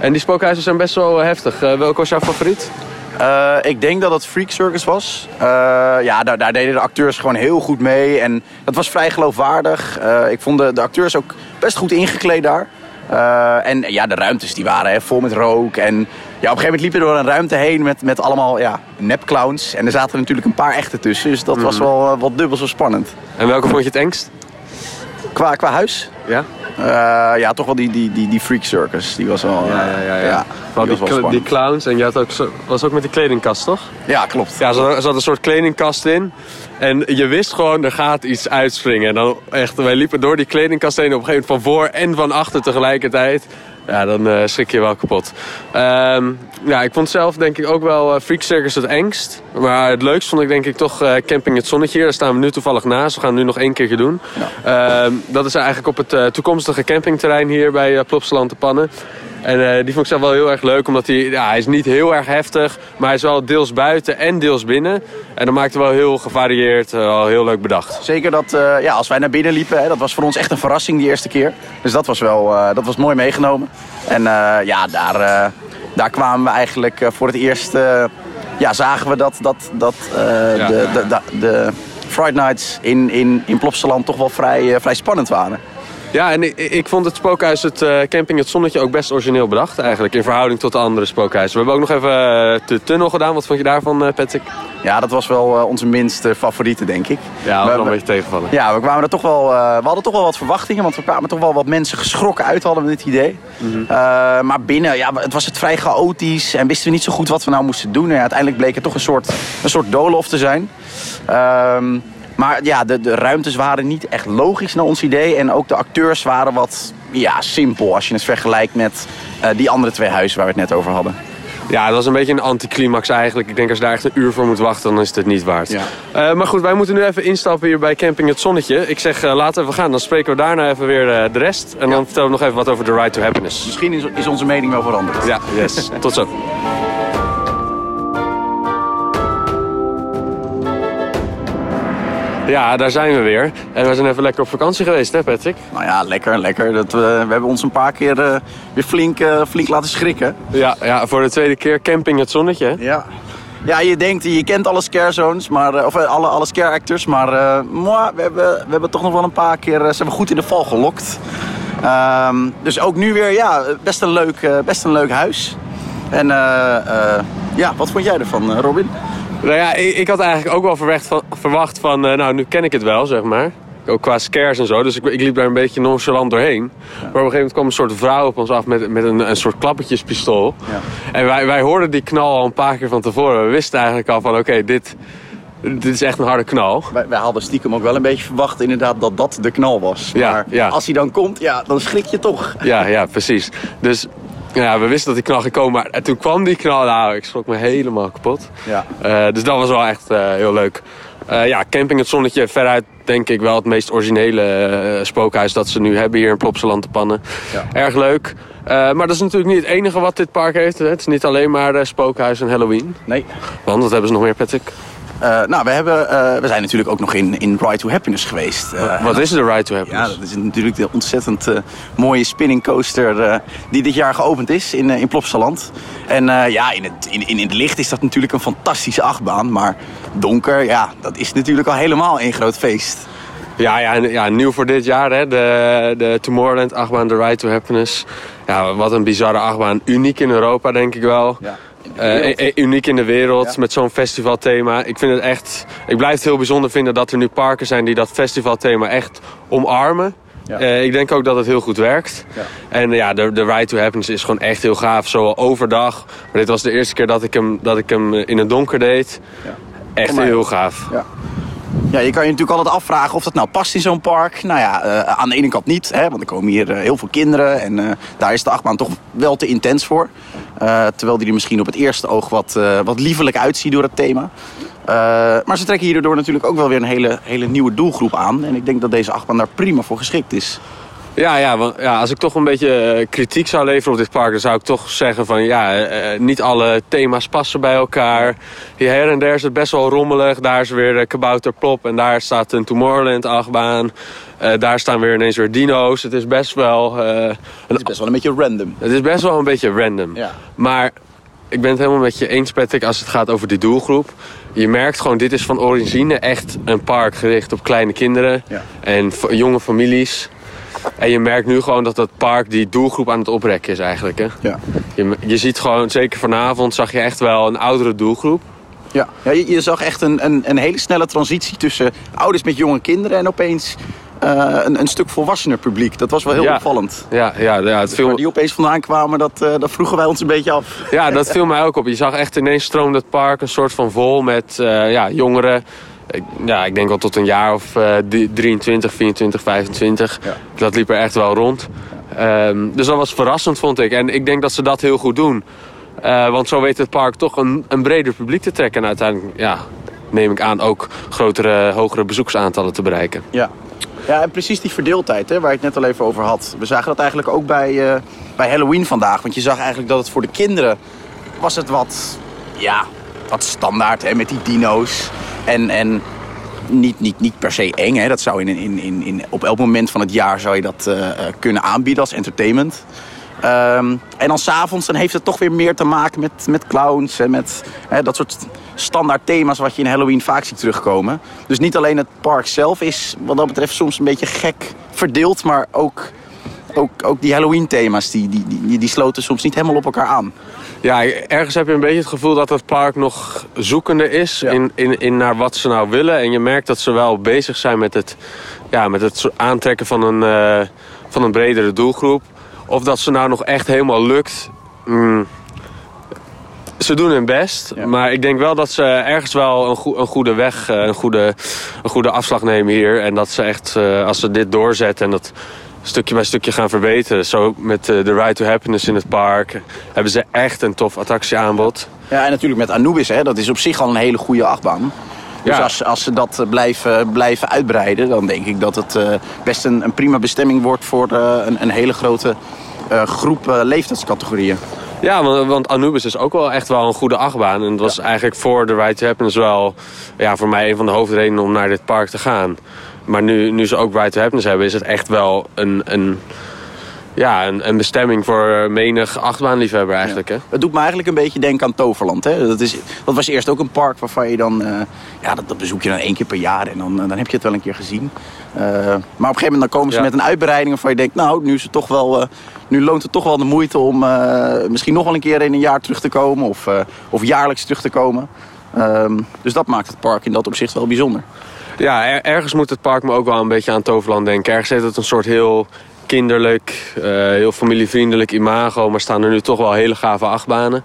En die spookhuizen zijn best wel heftig. Welke was jouw favoriet? Eh, ik denk dat het Freak Circus was. Eh, ja, daar, daar deden de acteurs gewoon heel goed mee. En dat was vrij geloofwaardig. Eh, ik vond de, de acteurs ook best goed ingekleed daar. En ja, de ruimtes die waren hè, vol met rook. En ja, op een gegeven moment liepen we door een ruimte heen met, met allemaal ja, nepclowns. En er zaten natuurlijk een paar echte tussen. Dus dat was wel wat dubbel zo spannend. En welke vond je het engst? Qua, qua huis? Ja? Eh, ja, toch wel die, die, die, die Freak Circus. Die was wel... eh, Vooral die die, was wel cl- die clowns. En je had ook zo, was ook met die kledingkast, toch? Ja, klopt. Ja, ze had een soort kledingkast in. En je wist gewoon, er gaat iets uitspringen. En dan echt, wij liepen door die kledingkast heen op een gegeven moment van voor en van achter tegelijkertijd. Ja, dan eh, schrik je wel kapot. Ehm, ja, ik vond zelf denk ik ook wel eh, Freak Circus het engst. Maar het leukst vond ik denk ik toch eh, Camping het Zonnetje. hier. Daar staan we nu toevallig naast. We gaan het nu nog één keertje doen. Ehm, dat is eigenlijk op het eh, toekomstige campingterrein hier bij uh, Plopsaland te Pannen. En die vond ik zelf wel heel erg leuk, omdat hij, ja, hij is niet heel erg heftig, maar hij is wel deels buiten en deels binnen. En dat maakt het wel heel gevarieerd, wel heel leuk bedacht. Zeker dat, ja, als wij naar binnen liepen, hè, dat was voor ons echt een verrassing die eerste keer. Dus dat was wel dat was mooi meegenomen. En ja, daar, daar kwamen we eigenlijk eh, voor het eerst, eh, ja, zagen we dat, dat, dat eh, Ja. de, de, de, de Friday Nights in, in, in Plopsaland toch wel vrij, vrij spannend waren. Ja, en ik, ik vond het spookhuis, het eh, camping Het Zonnetje, ook best origineel bedacht eigenlijk. In verhouding tot de andere spookhuizen. We hebben ook nog even eh, de tunnel gedaan. Wat vond je daarvan, eh, Patrick? Ja, dat was wel onze minste favoriete, denk ik. Ja, We- een beetje tegenvallen. Ja, we, kwamen er toch wel, we hadden toch wel wat verwachtingen, want we kwamen toch wel wat mensen geschrokken uit, hadden we dit idee. Eh, maar binnen, ja, het was het vrij chaotisch en wisten we niet zo goed wat we nou moesten doen. En uiteindelijk bleek het toch een soort, een soort doolhof te zijn. Ehm, maar ja, de, de ruimtes waren niet echt logisch naar ons idee. En ook de acteurs waren wat ja, simpel als je het vergelijkt met eh, die andere twee huizen waar we het net over hadden. Ja, dat was een beetje een anticlimax eigenlijk. Ik denk als je daar echt een uur voor moet wachten, dan is het het niet waard. Ja. Eh, maar goed, wij moeten nu even instappen hier bij Camping Het Zonnetje. Ik zeg, eh, laten we gaan. Dan spreken we daarna even weer de rest. En dan vertellen we nog even wat over de Ride to Happiness. Misschien is, is onze mening wel veranderd. Ja, yes. Tot zo. Ja, daar zijn we weer. En we zijn even lekker op vakantie geweest, hè Patrick? Nou ja, lekker, lekker. Dat, we, we hebben ons een paar keer eh, weer flink, eh, flink laten schrikken. Ja, ja, voor de tweede keer Camping Het Zonnetje. hè? Ja. Ja, je denkt, je kent alle scare zones, maar, eh, of alle, alle scare actors, maar mwah, we, hebben, we hebben toch nog wel een paar keer, zijn we goed in de val gelokt. Ehm, dus ook nu weer, ja, best een leuk, best een leuk huis. En ja, wat vond jij ervan, Robin? Nou ja, ik, ik had eigenlijk ook wel verwacht van, verwacht van eh, nou, nu ken ik het wel, zeg maar. ook qua scares en zo. Dus ik, ik liep daar een beetje nonchalant doorheen. Maar op een gegeven moment kwam een soort vrouw op ons af met, met een, een soort klappertjespistool. Ja. En wij, wij hoorden die knal al een paar keer van tevoren. We wisten eigenlijk al van oké, dit, dit is echt een harde knal. Wij, wij hadden stiekem ook wel een beetje verwacht inderdaad dat dat de knal was. Ja, maar ja. als hij dan komt, ja, dan schrik je toch. Ja, ja, precies. Dus ja, we wisten dat die knal ging komen. Maar en toen kwam die knal, nou, ik schrok me helemaal kapot. Ja. Eh, dus dat was wel echt eh, heel leuk. Eh, ja, Camping het Zonnetje, veruit denk ik wel het meest originele eh, spookhuis dat ze nu hebben hier in Plopsaland te pannen. Ja. Erg leuk. Eh, maar dat is natuurlijk niet het enige wat dit park heeft. Het is niet alleen maar eh, spookhuis en Halloween. Nee. Want wat hebben ze nog meer, Patrick? Eh, nou, we, hebben, eh, we zijn natuurlijk ook nog in, in Ride to Happiness geweest. Eh, wat is de Ride to Ja, Happiness? dat is natuurlijk de ontzettend mooie spinning coaster die dit jaar geopend is in, in Plopsaland. En ja, in het, in, in het licht is dat natuurlijk een fantastische achtbaan. Maar donker, ja, dat is natuurlijk al helemaal een groot feest. Ja, ja, ja, nieuw voor dit jaar, hè? De, de Tomorrowland achtbaan, de Ride to Happiness. Ja, wat een bizarre achtbaan. Uniek in Europa, denk ik wel. Ja. Eh, eh, uniek in de wereld, Ja. met zo'n festivalthema. Ik vind het echt... Ik blijf het heel bijzonder vinden dat er nu parken zijn die dat festivalthema echt omarmen. Ja. Eh, ik denk ook dat het heel goed werkt. Ja. En ja, de, de Ride to Happiness is gewoon echt heel gaaf. Zowel overdag. Maar dit was de eerste keer dat ik hem, dat ik hem in het donker deed. Ja. Echt heel gaaf. Ja, je kan je natuurlijk altijd afvragen of dat nou past in zo'n park. Nou ja, eh, aan de ene kant niet, hè, want er komen hier eh, heel veel kinderen. En eh, daar is de achtbaan toch wel te intens voor. Eh, terwijl die er misschien op het eerste oog wat, eh, wat liefelijk uitziet door het thema. Eh, maar ze trekken hierdoor natuurlijk ook wel weer een hele, hele nieuwe doelgroep aan. En ik denk dat deze achtbaan daar prima voor geschikt is. Ja, ja, want, ja, als ik toch een beetje eh, kritiek zou leveren op dit park, dan zou ik toch zeggen van ja, eh, eh, niet alle thema's passen bij elkaar. Hier her en der is het best wel rommelig. Daar is weer eh, Kabouter Plop en daar staat een Tomorrowland achtbaan. Eh, daar staan weer ineens weer dino's. Het is best wel, eh, Het een, is best wel een beetje random. het is best wel een beetje random. Ja. Maar ik ben het helemaal met je eens, Patrick, als het gaat over die doelgroep. Je merkt gewoon, dit is van origine echt een park gericht op kleine kinderen Ja. en jonge families. En je merkt nu gewoon dat dat park die doelgroep aan het oprekken is eigenlijk. Hè? Ja. Je, je ziet gewoon, zeker vanavond zag je echt wel een oudere doelgroep. Ja, ja je, je zag echt een, een, een hele snelle transitie tussen ouders met jonge kinderen en opeens eh, een, een stuk volwassener publiek. Dat was wel heel Ja. opvallend. Ja, ja, ja, het Waar viel, die opeens vandaan kwamen, dat, eh, dat vroegen wij ons een beetje af. ja, dat viel mij ook op. Je zag echt ineens stroomde het park een soort van vol met eh, ja, jongeren. Ik, ja, ik denk wel tot een jaar of eh, die- 23, 24, 25. Ja. Dat liep er echt wel rond. Ehm, dus dat was verrassend, vond ik. En ik denk dat ze dat heel goed doen. Eh, want zo weet het park toch een, een breder publiek te trekken. En uiteindelijk, ja, neem ik aan, ook grotere, hogere bezoeksaantallen te bereiken. Ja. Ja, en precies die verdeeldheid hè, waar ik het net al even over had. We zagen dat eigenlijk ook bij, eh, bij Halloween vandaag. Want je zag eigenlijk dat het voor de kinderen was het wat, ja, wat standaard hè, met die dino's. En, en niet, niet, niet per se eng. Hè. Dat zou in, in, in, in, op elk moment van het jaar zou je dat eh, eh, kunnen aanbieden als entertainment. Ehm, en dan s'avonds dan heeft het toch weer meer te maken met, met clowns en met hè, dat soort standaard thema's wat je in Halloween vaak ziet terugkomen. Dus niet alleen het park zelf is wat dat betreft soms een beetje gek verdeeld, maar ook, ook, ook die Halloween thema's die, die, die, die sloten soms niet helemaal op elkaar aan. Ja, ergens heb je een beetje het gevoel dat het park nog zoekende is Ja. in, in, in naar wat ze nou willen. En je merkt dat ze wel bezig zijn met het, ja, met het aantrekken van een, eh, van een bredere doelgroep. Of dat ze nou nog echt helemaal lukt. mm, ze doen hun best, Ja. maar ik denk wel dat ze ergens wel een, goe- een goede weg, eh, een goede, een goede afslag nemen hier. En dat ze echt, eh, als ze dit doorzetten en dat stukje bij stukje gaan verbeteren. Zo met eh, de Ride to Happiness in het park hebben ze echt een tof attractieaanbod. Ja, en natuurlijk met Anubis, hè, dat is op zich al een hele goede achtbaan. Dus Ja. als, als ze dat eh, blijven, blijven uitbreiden, dan denk ik dat het eh, best een, een prima bestemming wordt voor eh, een, een hele grote eh, groep eh, leeftijdscategorieën. Ja, want, want Anubis is ook wel echt wel een goede achtbaan. En dat was eigenlijk voor de Ride to Happiness wel ja, voor mij een van de hoofdredenen om naar dit park te gaan. Maar nu, nu ze ook Ride to Happiness hebben, is het echt wel een, een, ja, een, een bestemming voor menig achtbaanliefhebber eigenlijk. Hè? Het doet me eigenlijk een beetje denken aan Toverland. Hè? Dat, is, dat was eerst ook een park waarvan je dan... eh, ja, dat, dat bezoek je dan één keer per jaar en dan, dan heb je het wel een keer gezien. Eh, maar op een gegeven moment dan komen ze Ja. met een uitbreiding waarvan je denkt... nou, nu, is het toch wel, eh, nu loont het toch wel de moeite om misschien nog wel een keer in een jaar terug te komen. Of, of jaarlijks terug te komen. Ehm, dus dat maakt het park in dat opzicht wel bijzonder. Ja, er- ergens moet het park me ook wel een beetje aan Toverland denken. Ergens heeft het een soort heel kinderlijk, eh, heel familievriendelijk imago. Maar staan er nu toch wel hele gave achtbanen.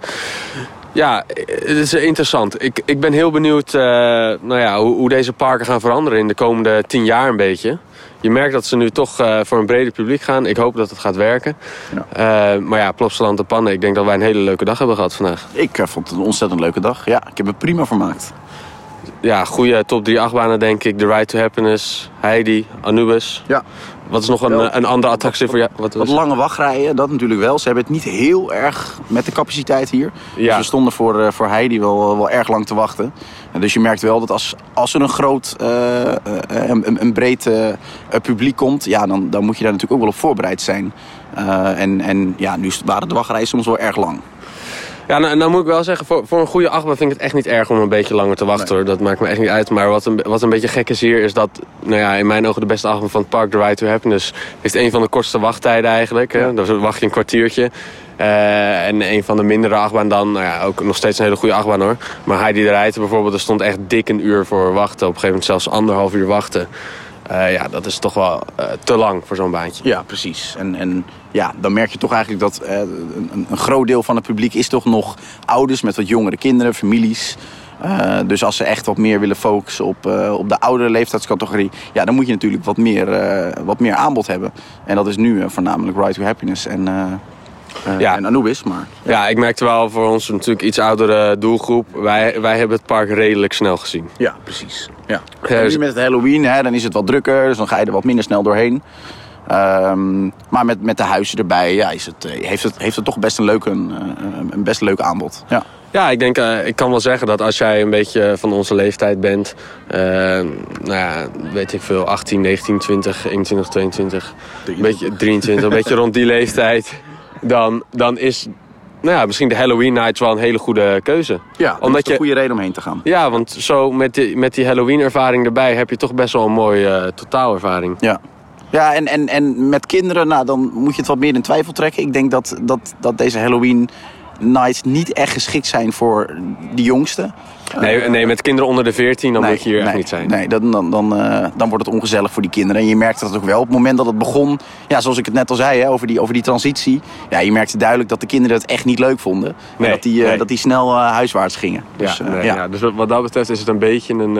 Ja, het is interessant. Ik, ik ben heel benieuwd eh, nou ja, hoe, hoe deze parken gaan veranderen in de komende tien jaar een beetje. Je merkt dat ze nu toch eh, voor een breder publiek gaan. Ik hoop dat het gaat werken. Eh, maar ja, Plopsaland en Pannen. Ik denk dat wij een hele leuke dag hebben gehad vandaag. Ik vond het een ontzettend leuke dag. Ja, ik heb het prima vermaakt. Ja, goede top 3 achtbanen denk ik. The Ride to Happiness, Heidi, Anubis. Ja. Wat is nog een, Wel, eh, een andere attractie voor jou? Wat Wat lange wachtrijen, dat natuurlijk wel. Ze hebben het niet heel erg met de capaciteit hier. Dus Ja. we stonden voor, eh, voor Heidi wel, wel erg lang te wachten. En dus je merkt wel dat als, als er een groot, eh, eh, een, een- breed eh, eh, publiek komt... Ja, dan, dan moet je daar natuurlijk ook wel op voorbereid zijn. Eh, en, en ja, nu waren de wachtrijen soms wel erg lang. Ja, nou, nou moet ik wel zeggen, voor, voor een goede achtbaan vind ik het echt niet erg om een beetje langer te wachten. Hoor. Dat maakt me echt niet uit. Maar wat een, wat een beetje gek is hier, is dat nou ja, in mijn ogen de beste achtbaan van het park, The Ride to Happiness, heeft een van de kortste wachttijden eigenlijk. Hè? Dan wacht je een kwartiertje. Eh, en een van de mindere achtbaan dan, nou ja, ook nog steeds een hele goede achtbaan hoor. Maar Heidi de Rijten bijvoorbeeld, er stond echt dik een uur voor wachten. Op een gegeven moment zelfs anderhalf uur wachten. Eh, ja, dat is toch wel eh, te lang voor zo'n baantje. Ja, precies. En, en ja, dan merk je toch eigenlijk dat eh, een, een groot deel van het publiek is toch nog ouders met wat jongere kinderen, families. Dus als ze echt wat meer willen focussen op, op de oudere leeftijdscategorie, ja, dan moet je natuurlijk wat meer, wat meer aanbod hebben. En dat is nu voornamelijk Ride to Happiness en, Ja. en Anubis. Maar Ja, ik merkte wel voor ons natuurlijk iets oudere doelgroep. Wij, wij hebben het park redelijk snel gezien. ja, precies. Ja. Dus- met het Halloween, hè, dan is het wat drukker, dus dan ga je er wat minder snel doorheen. Ehm, maar met, met de huizen erbij ja, is het, eh, heeft, het, heeft het toch best een leuk, een, een, best leuk aanbod. Ja. Ja, ik denk, eh, ik kan wel zeggen dat als jij een beetje van onze leeftijd bent, eh, nou ja, weet ik veel, 18, 19, 20, 21, 22, een beetje 23, een beetje rond die leeftijd, dan, dan is, nou ja, misschien de Halloween Nights wel een hele goede keuze. Ja, dat Omdat is een je- goede reden om heen te gaan. Ja, want zo met die, met die Halloween ervaring erbij heb je toch best wel een mooie eh, totaalervaring. Ja. Ja, en, en, en met kinderen, nou, dan moet je het wat meer in twijfel trekken. Ik denk dat, dat, dat deze Halloween nights niet echt geschikt zijn voor de jongsten. Nee, nee met kinderen onder de 14 dan moet je hier echt nee, niet zijn. Nee, dan, dan, dan, eh, dan wordt het ongezellig voor die kinderen. En je merkt dat ook wel. Op het moment dat het begon, ja, zoals ik het net al zei, hè, over, die, over die transitie. Ja, je merkte duidelijk dat de kinderen het echt niet leuk vonden. Nee, en dat die, eh, dat die snel eh, huiswaarts gingen. Ja, Dus, nee, ja. ja. dus wat, dat betreft is het een beetje een,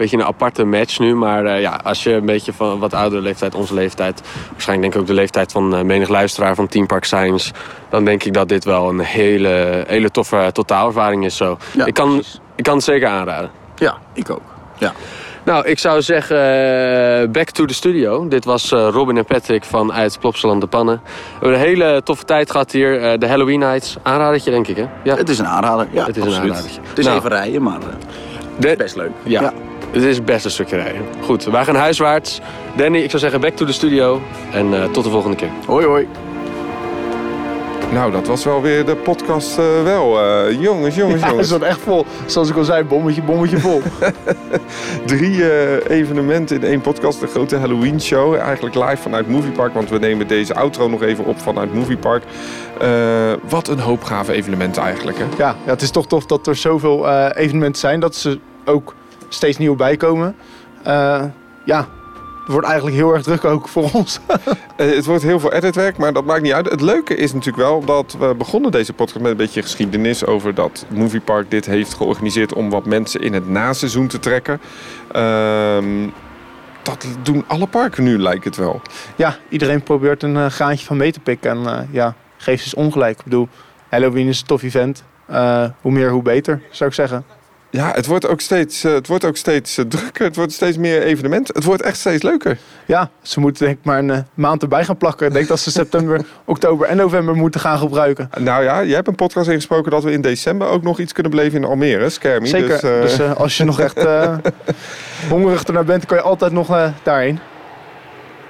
beetje een aparte match nu. Maar eh, ja, als je een beetje van wat oudere leeftijd, onze leeftijd... waarschijnlijk denk ik ook de leeftijd van eh, menig luisteraar van Team Park Science... dan denk ik dat dit wel een hele, hele toffe totaalervaring is zo. Ja, ik, kan, precies. ik kan het zeker aanraden. ja, ik ook. Ja. Nou, ik zou zeggen, eh, back to the studio. Dit was eh, Robin en Patrick van uit Plopsaland de Pannen. We hebben een hele toffe tijd gehad hier. Eh, de Halloween Nights. Aanradertje, denk ik, hè? Ja. Het is een aanrader. Ja, Het is een aanradertje. Het is Nou. even rijden, maar eh, De- best leuk. Ja, het is best een stukje rijden. Goed, wij gaan huiswaarts. Danny, ik zou zeggen back to the studio. En eh, tot de volgende keer. Hoi, hoi. Nou, dat was wel weer de podcast eh, wel. eh, jongens, jongens, Ja, het jongens. zat echt vol. Zoals ik al zei, bommetje, bommetje vol. Drie eh, evenementen in één podcast. De grote Halloween show. Eigenlijk live vanuit Moviepark. Want we nemen deze outro nog even op vanuit Moviepark. Eh wat een hoop gave evenementen eigenlijk. Hè? Ja, ja, het is toch tof dat er zoveel eh, evenementen zijn. Dat ze ook steeds nieuw bijkomen. Eh, ja, het wordt eigenlijk heel erg druk ook voor ons. Eh, het wordt heel veel editwerk, maar dat maakt niet uit. Het leuke is natuurlijk wel dat we begonnen deze podcast met een beetje geschiedenis over dat Moviepark dit heeft georganiseerd om wat mensen in het naseizoen te trekken. Ehm, dat doen alle parken nu, lijkt het wel. ja, iedereen probeert een eh, graantje van mee te pikken. En eh, ja, geef eens ongelijk. Ik bedoel, Halloween is een tof event. Hoe meer, hoe beter, zou ik zeggen. Ja, het wordt ook steeds, eh, het wordt ook steeds eh, drukker. Het wordt steeds meer evenementen. Het wordt echt steeds leuker. Ja, ze moeten denk ik maar een eh, maand erbij gaan plakken. Ik denk dat ze september, oktober en november moeten gaan gebruiken. Nou ja, je hebt een podcast ingesproken dat we in december ook nog iets kunnen beleven in Almere, Skermie. Zeker. Dus, Dus als je nog echt hongerig ernaar bent, kan je altijd nog daarheen.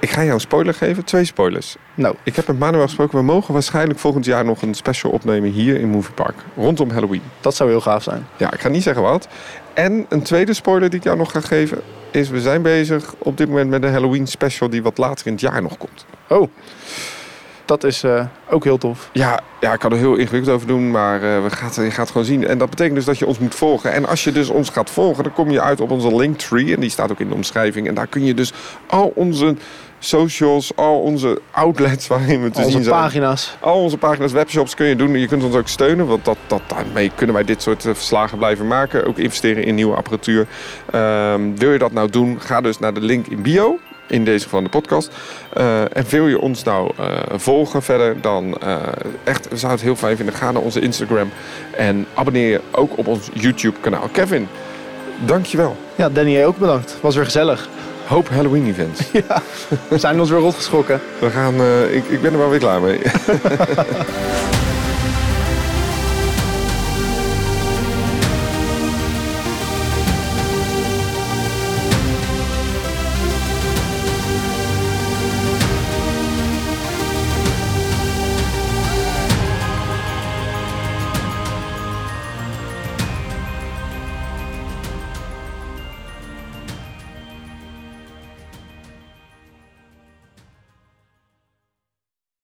Ik ga jou een spoiler geven. Twee spoilers. Nou, Ik heb met Manuel gesproken. We mogen waarschijnlijk volgend jaar nog een special opnemen hier in Moviepark. Rondom Halloween. dat zou heel gaaf zijn. Ja, ik ga niet zeggen wat. En een tweede spoiler die ik jou nog ga geven... is we zijn bezig op dit moment met een Halloween special... die wat later in het jaar nog komt. Oh, dat is eh, ook heel tof. Ja, ja, ik kan er heel ingewikkeld over doen, maar eh, we gaat, je gaat het gewoon zien. En dat betekent dus dat je ons moet volgen. En als je dus ons gaat volgen, dan kom je uit op onze Linktree. En die staat ook in de omschrijving. En daar kun je dus al onze socials, al onze outlets waarin we te Onze zien zijn. pagina's. Al onze pagina's, webshops kun je doen. Je kunt ons ook steunen, want dat, dat, daarmee kunnen wij dit soort eh, verslagen blijven maken. Ook investeren in nieuwe apparatuur. Ehm, wil je dat nou doen, ga dus naar de link in bio. In deze van de podcast. Eh, en wil je ons nou eh, volgen verder, dan echt, we zouden het heel fijn vinden. Ga naar onze Instagram en abonneer je ook op ons YouTube kanaal. Kevin, dankjewel. Ja, Danny, ook bedankt. Was weer gezellig. Hoop Halloween events. We zijn ons weer rotgeschrokken. We gaan, eh, ik, ik ben er wel weer klaar mee.